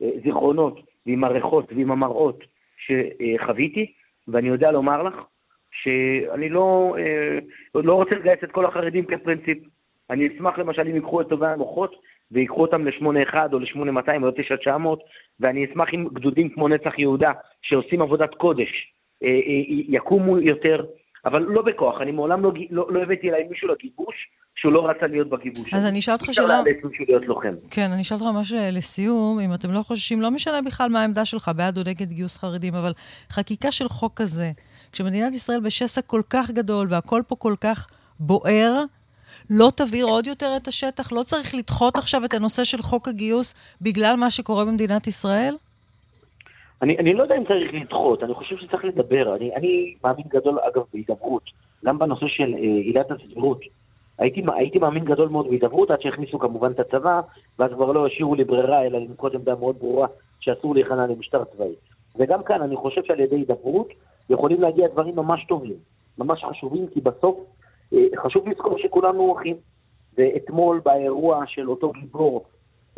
הזיכרונות ועם הריחות ועם המראות שחוויתי, ואני יודע לומר לך שאני לא, אה, לא רוצה לגייס את כל החרדים כפרינציפ. אני אשמח למשל אם ייקחו את טובי המוחות ויקחו אותם ל-8-1 או ל-8-200 או ל-9-900, ואני אשמח אם גדודים כמו נצח יהודה, שעושים עבודת קודש, אה, אה, יקומו יותר, אבל לא בכוח. אני מעולם לא, לא, לא הבאתי אליי מישהו לגיבוש שהוא לא רצה להיות בגיבוש. אז אני אשאל אותך שאלה... אפשר מישהו להיות לוחם. כן, אני אשאל אותך ממש לסיום, אם אתם לא חוששים, לא משנה בכלל מה העמדה שלך, בעד או נגד גיוס חרדים, אבל חקיקה של חוק כזה, כשמדינת ישראל בשסע כל כך גדול והכל פה כל כך בוער, לא תבעיר עוד יותר את השטח? לא צריך לדחות עכשיו את הנושא של חוק הגיוס בגלל מה שקורה במדינת ישראל? אני, אני לא יודע אם צריך לדחות, אני חושב שצריך לדבר. אני, אני מאמין גדול, אגב, בהידברות, גם בנושא של אה, עילת הסבירות. הייתי, הייתי מאמין גדול מאוד בהידברות, עד שהכניסו כמובן את הצבא, ואז כבר לא השאירו לי ברירה, אלא לנקוט עמדה מאוד ברורה שאסור להיכנע למשטר צבאי. וגם כאן, אני חושב שעל ידי הידברות יכולים להגיע דברים ממש טובים, ממש חשובים, כי בסוף אה, חשוב לזכור שכולנו אחים. ואתמול באירוע של אותו גיבור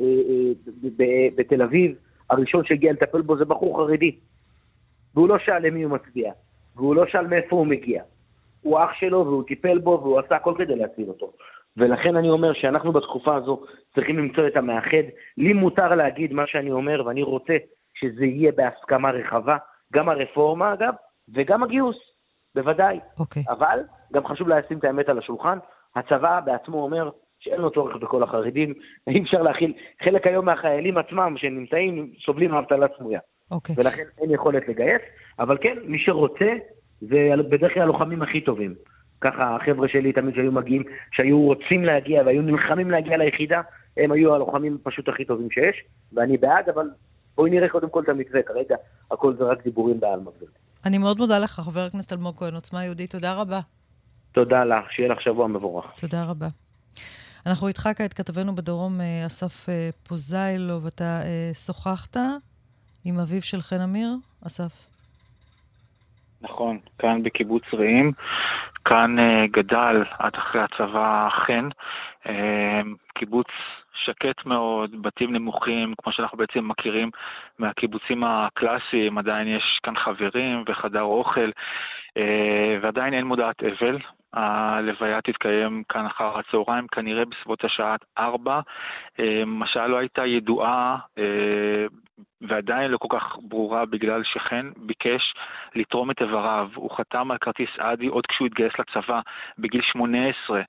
אה, אה, בתל אביב, הראשון שהגיע לטפל בו זה בחור חרדי. והוא לא שאל למי הוא מצביע, והוא לא שאל מאיפה הוא מגיע. הוא אח שלו והוא טיפל בו והוא עשה הכל כדי להציל אותו. ולכן אני אומר שאנחנו בתקופה הזו צריכים למצוא את המאחד. לי מותר להגיד מה שאני אומר, ואני רוצה שזה יהיה בהסכמה רחבה, גם הרפורמה אגב, וגם הגיוס, בוודאי. אוקיי. Okay. אבל גם חשוב לשים את האמת על השולחן. הצבא בעצמו אומר שאין לו צורך בכל החרדים, אי אפשר להכיל. חלק היום מהחיילים עצמם שנמצאים סובלים מאבטלה סמויה. אוקיי. ולכן אין יכולת לגייס, אבל כן, מי שרוצה, זה בדרך כלל הלוחמים הכי טובים. ככה החבר'ה שלי תמיד שהיו מגיעים, שהיו רוצים להגיע והיו נלחמים להגיע ליחידה, הם היו הלוחמים פשוט הכי טובים שיש, ואני בעד, אבל בואי נראה קודם כל את המתווה, כרגע הכל זה רק דיבורים בעלמא. אני מאוד מודה לך, חבר הכנסת אלמוג כהן, עוצמה יהודית, תודה רבה. תודה לך, שיהיה לך שבוע מבורך. תודה רבה. אנחנו איתך כעת, כתבנו בדרום, אה, אסף אה, פוזיילוב, אתה אה, שוחחת עם אביו של חן אמיר, אסף? נכון, כאן בקיבוץ רעים. כאן גדל עד אחרי הצבא חן. קיבוץ שקט מאוד, בתים נמוכים, כמו שאנחנו בעצם מכירים מהקיבוצים הקלאסיים, עדיין יש כאן חברים וחדר אוכל, ועדיין אין מודעת אבל. הלוויה תתקיים כאן אחר הצהריים, כנראה בסביבות השעה 4. השעה לא הייתה ידועה ועדיין לא כל כך ברורה בגלל שחן ביקש לתרום את איבריו. הוא חתם על כרטיס אדי עוד כשהוא התגייס לצבא בגיל 18.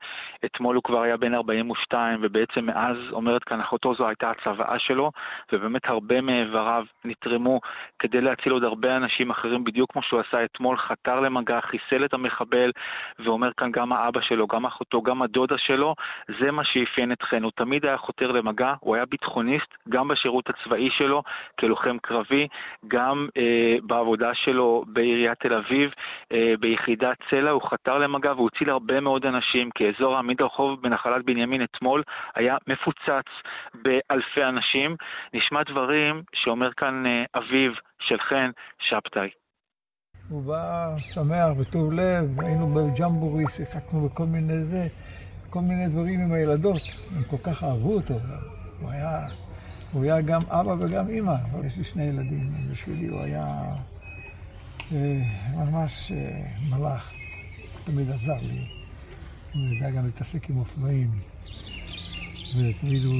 אתמול הוא כבר היה בן 42, ובעצם מאז, אומרת כאן אחותו, זו הייתה הצוואה שלו, ובאמת הרבה מאיבריו נתרמו כדי להציל עוד הרבה אנשים אחרים, בדיוק כמו שהוא עשה אתמול, חתר למגע, חיסל את המחבל, ואומר כאן גם האבא שלו, גם אחותו, גם הדודה שלו, זה מה שאפיין את חן. הוא תמיד היה חותר למגע, הוא היה ביטחוניסט, גם בשירות הצבאי שלו, כלוחם קרבי, גם אה, בעבודה שלו בעיריית תל אביב, אה, ביחידת צלע, הוא חתר למגע והוא הציל הרבה מאוד אנשים, כי אזור העמיד הרחוב בנחלת בנימין אתמול היה מפוצץ באלפי אנשים. נשמע דברים שאומר כאן אה, אביו של חן שבתאי. הוא בא שמח וטוב לב, היינו בג'מבורי, שיחקנו בכל מיני זה, כל מיני דברים עם הילדות, הם כל כך אהבו אותו, הוא היה הוא היה גם אבא וגם אימא, אבל יש לי שני ילדים, בשבילי הוא היה אה, ממש אה, מלאך, תמיד עזר לי. הוא ידע גם להתעסק עם אופנועים, ותמיד הוא,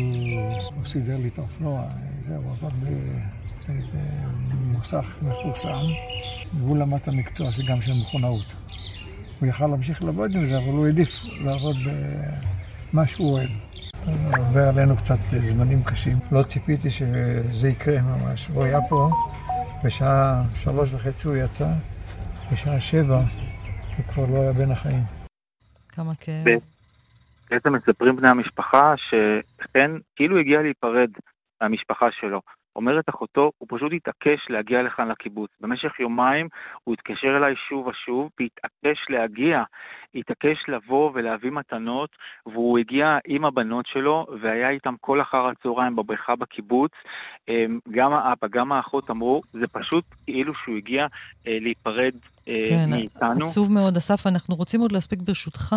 הוא סידר לי את האופנוע, זהו, הוא עבד באיזה מוסך מפורסם, והוא למד את המקצוע שגם של מכונאות. הוא יכל להמשיך לעבוד עם זה, אבל הוא העדיף לעבוד במה שהוא אוהב. עובר עלינו קצת זמנים קשים. לא ציפיתי שזה יקרה ממש. הוא היה פה, בשעה שלוש וחצי הוא יצא, בשעה שבע הוא כבר לא היה בין החיים. כמה כאב. בעצם מספרים בני המשפחה שחן כאילו הגיע להיפרד מהמשפחה שלו. אומרת אחותו, הוא פשוט התעקש להגיע לכאן לקיבוץ. במשך יומיים הוא התקשר אליי שוב ושוב, והתעקש להגיע, התעקש לבוא ולהביא מתנות, והוא הגיע עם הבנות שלו, והיה איתם כל אחר הצהריים בבריכה בקיבוץ. אמ, גם האבא, גם האחות אמרו, זה פשוט כאילו שהוא הגיע אה, להיפרד אה, כן, מאיתנו. כן, עצוב מאוד. אסף, אנחנו רוצים עוד להספיק ברשותך.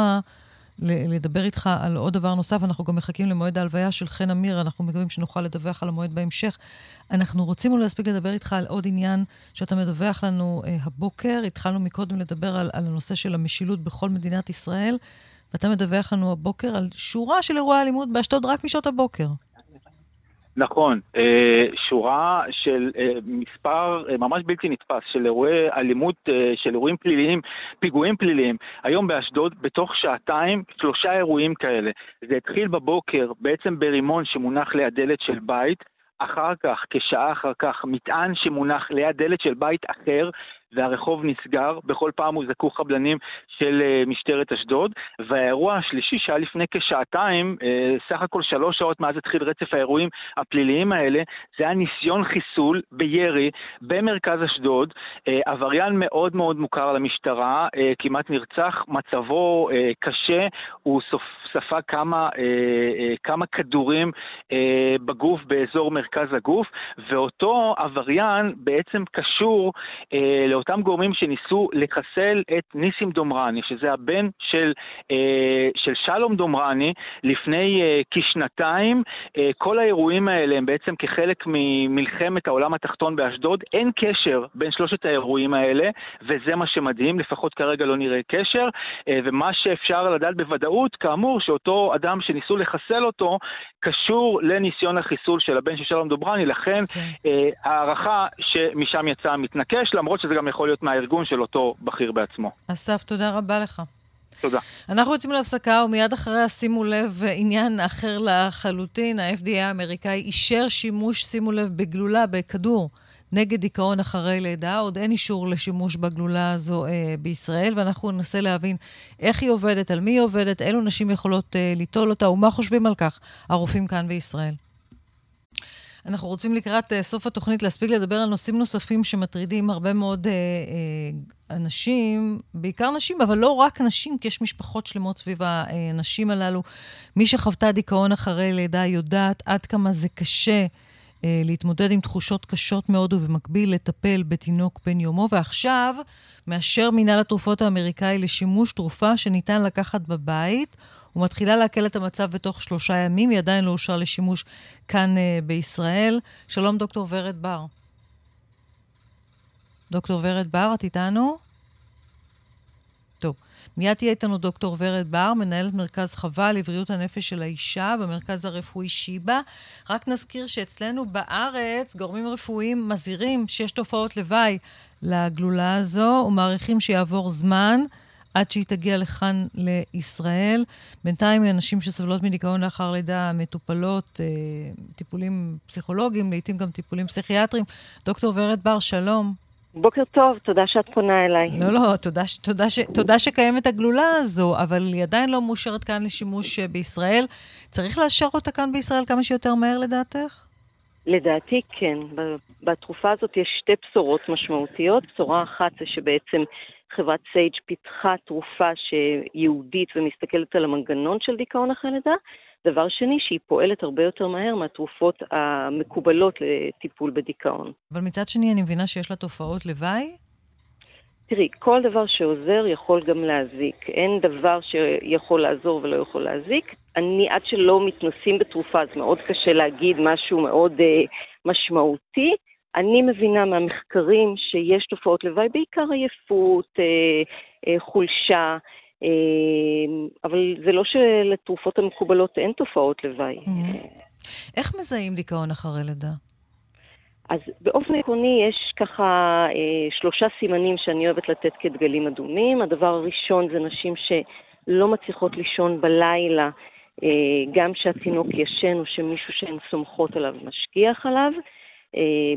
לדבר איתך על עוד דבר נוסף. אנחנו גם מחכים למועד ההלוויה של חן אמיר, אנחנו מקווים שנוכל לדווח על המועד בהמשך. אנחנו רוצים אולי להספיק לדבר איתך על עוד עניין שאתה מדווח לנו אה, הבוקר. התחלנו מקודם לדבר על, על הנושא של המשילות בכל מדינת ישראל, ואתה מדווח לנו הבוקר על שורה של אירועי אלימות באשדוד רק משעות הבוקר. נכון, אה, שורה של אה, מספר אה, ממש בלתי נתפס של אירועי אלימות, של אירועים פליליים, פיגועים פליליים. היום באשדוד, בתוך שעתיים, שלושה אירועים כאלה. זה התחיל בבוקר בעצם ברימון שמונח ליד דלת של בית, אחר כך, כשעה אחר כך, מטען שמונח ליד דלת של בית אחר, והרחוב נסגר, בכל פעם הוזעקו חבלנים של uh, משטרת אשדוד, והאירוע השלישי שהיה לפני כשעתיים, uh, סך הכל שלוש שעות מאז התחיל רצף האירועים הפליליים האלה, זה היה ניסיון חיסול בירי במרכז אשדוד, uh, עבריין מאוד מאוד מוכר למשטרה, כמעט נרצח, מצבו קשה, הוא. ספג כמה, כמה כדורים בגוף באזור מרכז הגוף, ואותו עבריין בעצם קשור לאותם גורמים שניסו לחסל את ניסים דומרני, שזה הבן של, אה, של שלום דומרני, לפני אה, כשנתיים. אה, כל האירועים האלה הם בעצם כחלק ממלחמת העולם התחתון באשדוד. אין קשר בין שלושת האירועים האלה, וזה מה שמדהים, לפחות כרגע לא נראה קשר. אה, ומה שאפשר לדעת בוודאות, כאמור, שאותו אדם שניסו לחסל אותו, קשור לניסיון החיסול של הבן של שלום דומרני, לכן okay. כן. אה, הערכה שמשם יצא מתנקש, למרות שזה גם יכול להיות מהארגון של אותו בכיר בעצמו. אסף, תודה רבה לך. תודה. אנחנו יוצאים להפסקה, ומיד אחריה, שימו לב, עניין אחר לחלוטין, ה-FDA האמריקאי אישר שימוש, שימו לב, בגלולה, בכדור, נגד דיכאון אחרי לידה. עוד אין אישור לשימוש בגלולה הזו אה, בישראל, ואנחנו ננסה להבין איך היא עובדת, על מי היא עובדת, אילו נשים יכולות אה, ליטול אותה, ומה חושבים על כך הרופאים כאן בישראל. אנחנו רוצים לקראת uh, סוף התוכנית להספיק לדבר על נושאים נוספים שמטרידים הרבה מאוד uh, uh, אנשים, בעיקר נשים, אבל לא רק נשים, כי יש משפחות שלמות סביב הנשים הללו. מי שחוותה דיכאון אחרי לידה יודעת עד כמה זה קשה. uh, להתמודד עם תחושות קשות מאוד ובמקביל לטפל בתינוק בן יומו. ועכשיו מאשר מינהל התרופות האמריקאי לשימוש תרופה שניתן לקחת בבית ומתחילה להקל את המצב בתוך שלושה ימים. היא עדיין לא אושרה לשימוש כאן uh, בישראל. שלום, דוקטור ורד בר. דוקטור ורד בר, את איתנו? טוב. מיד תהיה איתנו דוקטור ורד בר, מנהלת מרכז חווה לבריאות הנפש של האישה במרכז הרפואי שיבא. רק נזכיר שאצלנו בארץ גורמים רפואיים מזהירים שיש תופעות לוואי לגלולה הזו ומעריכים שיעבור זמן עד שהיא תגיע לכאן לישראל. בינתיים אנשים שסובלות מדיכאון לאחר לידה מטופלות, אה, טיפולים פסיכולוגיים, לעיתים גם טיפולים פסיכיאטריים. דוקטור ורד בר, שלום. בוקר טוב, תודה שאת פונה אליי. לא, לא, תודה, תודה, ש, תודה שקיימת הגלולה הזו, אבל היא עדיין לא מאושרת כאן לשימוש אה, בישראל. צריך לאשר אותה כאן בישראל כמה שיותר מהר לדעתך? לדעתי כן. בתרופה הזאת יש שתי בשורות משמעותיות. בשורה אחת זה שבעצם חברת סייג' פיתחה תרופה שיהודית ומסתכלת על המנגנון של דיכאון אחרי לידה. דבר שני, שהיא פועלת הרבה יותר מהר מהתרופות המקובלות לטיפול בדיכאון. אבל מצד שני, אני מבינה שיש לה תופעות לוואי? תראי, כל דבר שעוזר יכול גם להזיק. אין דבר שיכול לעזור ולא יכול להזיק. אני, עד שלא מתנסים בתרופה, אז מאוד קשה להגיד משהו מאוד uh, משמעותי. אני מבינה מהמחקרים שיש תופעות לוואי, בעיקר עייפות, אה, אה, חולשה, אה, אבל זה לא שלתרופות המקובלות אין תופעות לוואי. Mm-hmm. איך מזהים דיכאון אחרי לידה? אז באופן עקרוני יש ככה אה, שלושה סימנים שאני אוהבת לתת כדגלים אדומים. הדבר הראשון זה נשים שלא מצליחות לישון בלילה, אה, גם כשהתינוק ישן או שמישהו שהן סומכות עליו משגיח עליו. אה,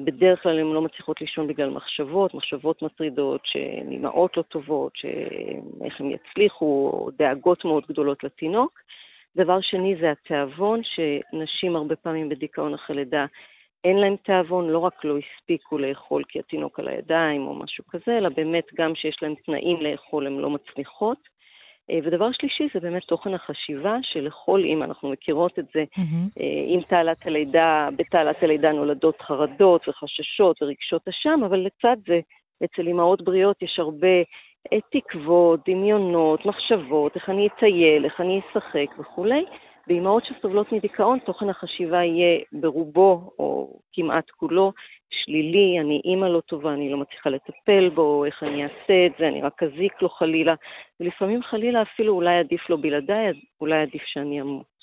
בדרך כלל הן לא מצליחות לישון בגלל מחשבות, מחשבות מטרידות, שהן אימהות לא טובות, שאיך הם יצליחו, דאגות מאוד גדולות לתינוק. דבר שני זה התיאבון, שנשים הרבה פעמים בדיכאון אחרי לידה אין להם תיאבון, לא רק לא הספיקו לאכול כי התינוק על הידיים או משהו כזה, אלא באמת גם שיש להם תנאים לאכול הן לא מצליחות. אה, ודבר שלישי זה באמת תוכן החשיבה שלכל אימא, אנחנו מכירות את זה, mm-hmm. עם תעלת הלידה, בתעלת הלידה נולדות חרדות וחששות ורגשות אשם, אבל לצד זה, אצל אימהות בריאות יש הרבה אה, תקוות, דמיונות, מחשבות, איך אני אטייל, איך אני אשחק וכולי. באימהות שסובלות מדיכאון, תוכן החשיבה יהיה ברובו, או כמעט כולו, שלילי, אני אימא לא טובה, אני לא מצליחה לטפל בו, איך אני אעשה את זה, אני רק אזיק לו חלילה, ולפעמים חלילה אפילו אולי עדיף לו בלעדיי, אולי עדיף שאני אמות.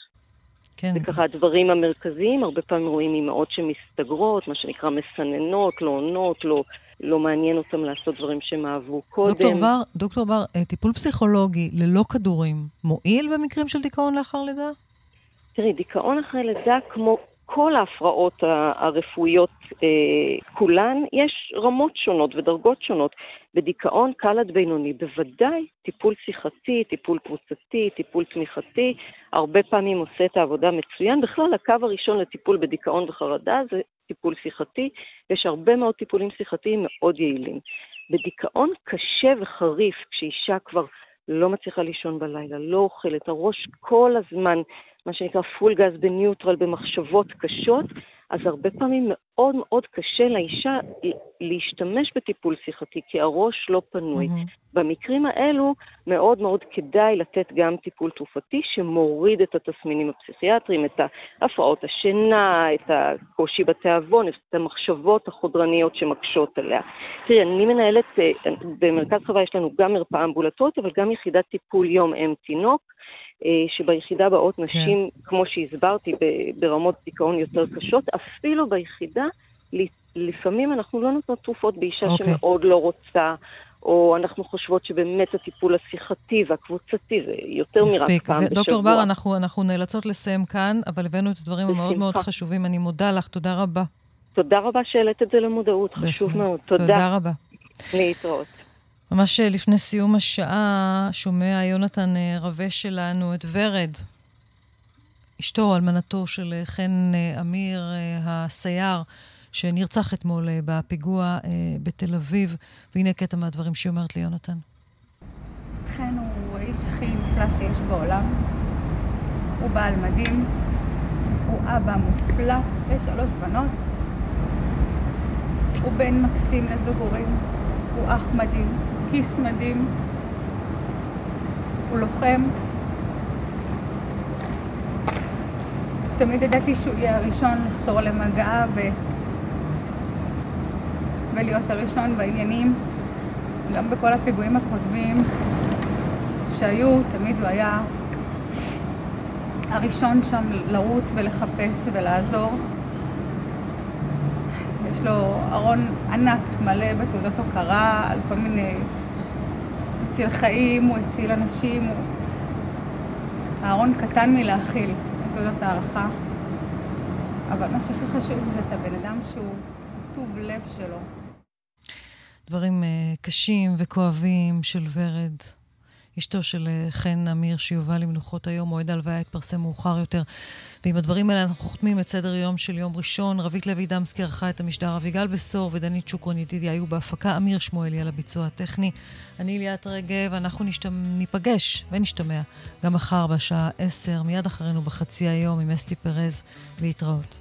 כן. זה ככה הדברים המרכזיים, הרבה פעמים רואים אימהות שמסתגרות, מה שנקרא מסננות, לא עונות, לא, לא מעניין אותם לעשות דברים שהם אהבו קודם. דוקטור בר, דוקטור בר, אה, טיפול פסיכולוגי ללא כדורים מועיל במקרים של דיכאון לאחר לידה? תראי, דיכאון אחרי לידה, כמו כל ההפרעות הרפואיות אה, כולן, יש רמות שונות ודרגות שונות. בדיכאון קל עד בינוני, בוודאי טיפול שיחתי, טיפול קבוצתי, טיפול תמיכתי, הרבה פעמים עושה את העבודה מצוין. בכלל, הקו הראשון לטיפול בדיכאון וחרדה זה טיפול שיחתי, ויש הרבה מאוד טיפולים שיחתיים מאוד יעילים. בדיכאון קשה וחריף, כשאישה כבר לא מצליחה לישון בלילה, לא אוכלת, הראש כל הזמן מה שנקרא פול גז בניוטרל במחשבות קשות, אז הרבה פעמים מאוד מאוד קשה לאישה להשתמש בטיפול שיחתי, כי הראש לא פנוי. Mm-hmm. במקרים האלו מאוד מאוד כדאי לתת גם טיפול תרופתי שמוריד את התסמינים הפסיכיאטריים, את הפרעות השינה, את הקושי בתיאבון, את המחשבות החודרניות שמקשות עליה. תראי, אני מנהלת, אה, במרכז חווה יש לנו גם מרפאה אמבולטורית, אבל גם יחידת טיפול יום אם תינוק. אה, שביחידה באות כן. נשים, כן. כמו שהסברתי, ברמות דיכאון יותר קשות, אפילו ביחידה, לפעמים אנחנו לא נותנות תרופות באישה אוקיי. שמאוד לא רוצה, או אנחנו חושבות שבאמת הטיפול השיחתי והקבוצתי זה יותר מרק פעם בשבוע. דוקטור בר, אנחנו, אנחנו נאלצות לסיים כאן, אבל הבאנו את הדברים המאוד מאוד חשובים. אני מודה לך, תודה רבה. תודה רבה שהעלית את זה למודעות, חשוב מאוד. תודה. תודה רבה. להתראות. ממש לפני סיום השעה שומע יונתן אה, רווה שלנו את ורד, אשתו, אלמנתו של אה, חן אה, אמיר, הסייר, שנרצח אתמול בפיגוע בתל אביב. והנה קטע מהדברים שהיא אומרת ליונתן. חן הוא האיש הכי נפלא שיש בעולם. הוא בעל מדהים, הוא אבא מופלא לשלוש בנות. הוא בן מקסים לזוג הורים, הוא אח מדהים. כיס מדהים, הוא לוחם. תמיד ידעתי שהוא יהיה הראשון לחתור למגע ו... ולהיות הראשון בעניינים, גם בכל הפיגועים הקודמים שהיו, תמיד הוא היה הראשון שם לרוץ ולחפש ולעזור. יש לו ארון ענק מלא בתעודות הוקרה על כל מיני... הציל חיים, הוא הציל אנשים, הוא... הארון קטן מלהכיל את תעודות הערכה, אבל מה שהכי חשוב זה את הבן אדם שהוא טוב לב שלו. דברים uh, קשים וכואבים של ורד. אשתו של אה, חן אמיר, שיובא למנוחות היום, מועד ההלוויה יתפרסם מאוחר יותר. ועם הדברים האלה אנחנו חותמים את סדר יום של יום ראשון. רבית לוי דמסקי ערכה את המשדר, אביגל בשור ודנית שוקרון ידידיה היו בהפקה, אמיר שמואלי על הביצוע הטכני. אני ליאת רגב, אנחנו נשת... ניפגש ונשתמע גם מחר בשעה 10, מיד אחרינו בחצי היום עם אסתי פרז. להתראות.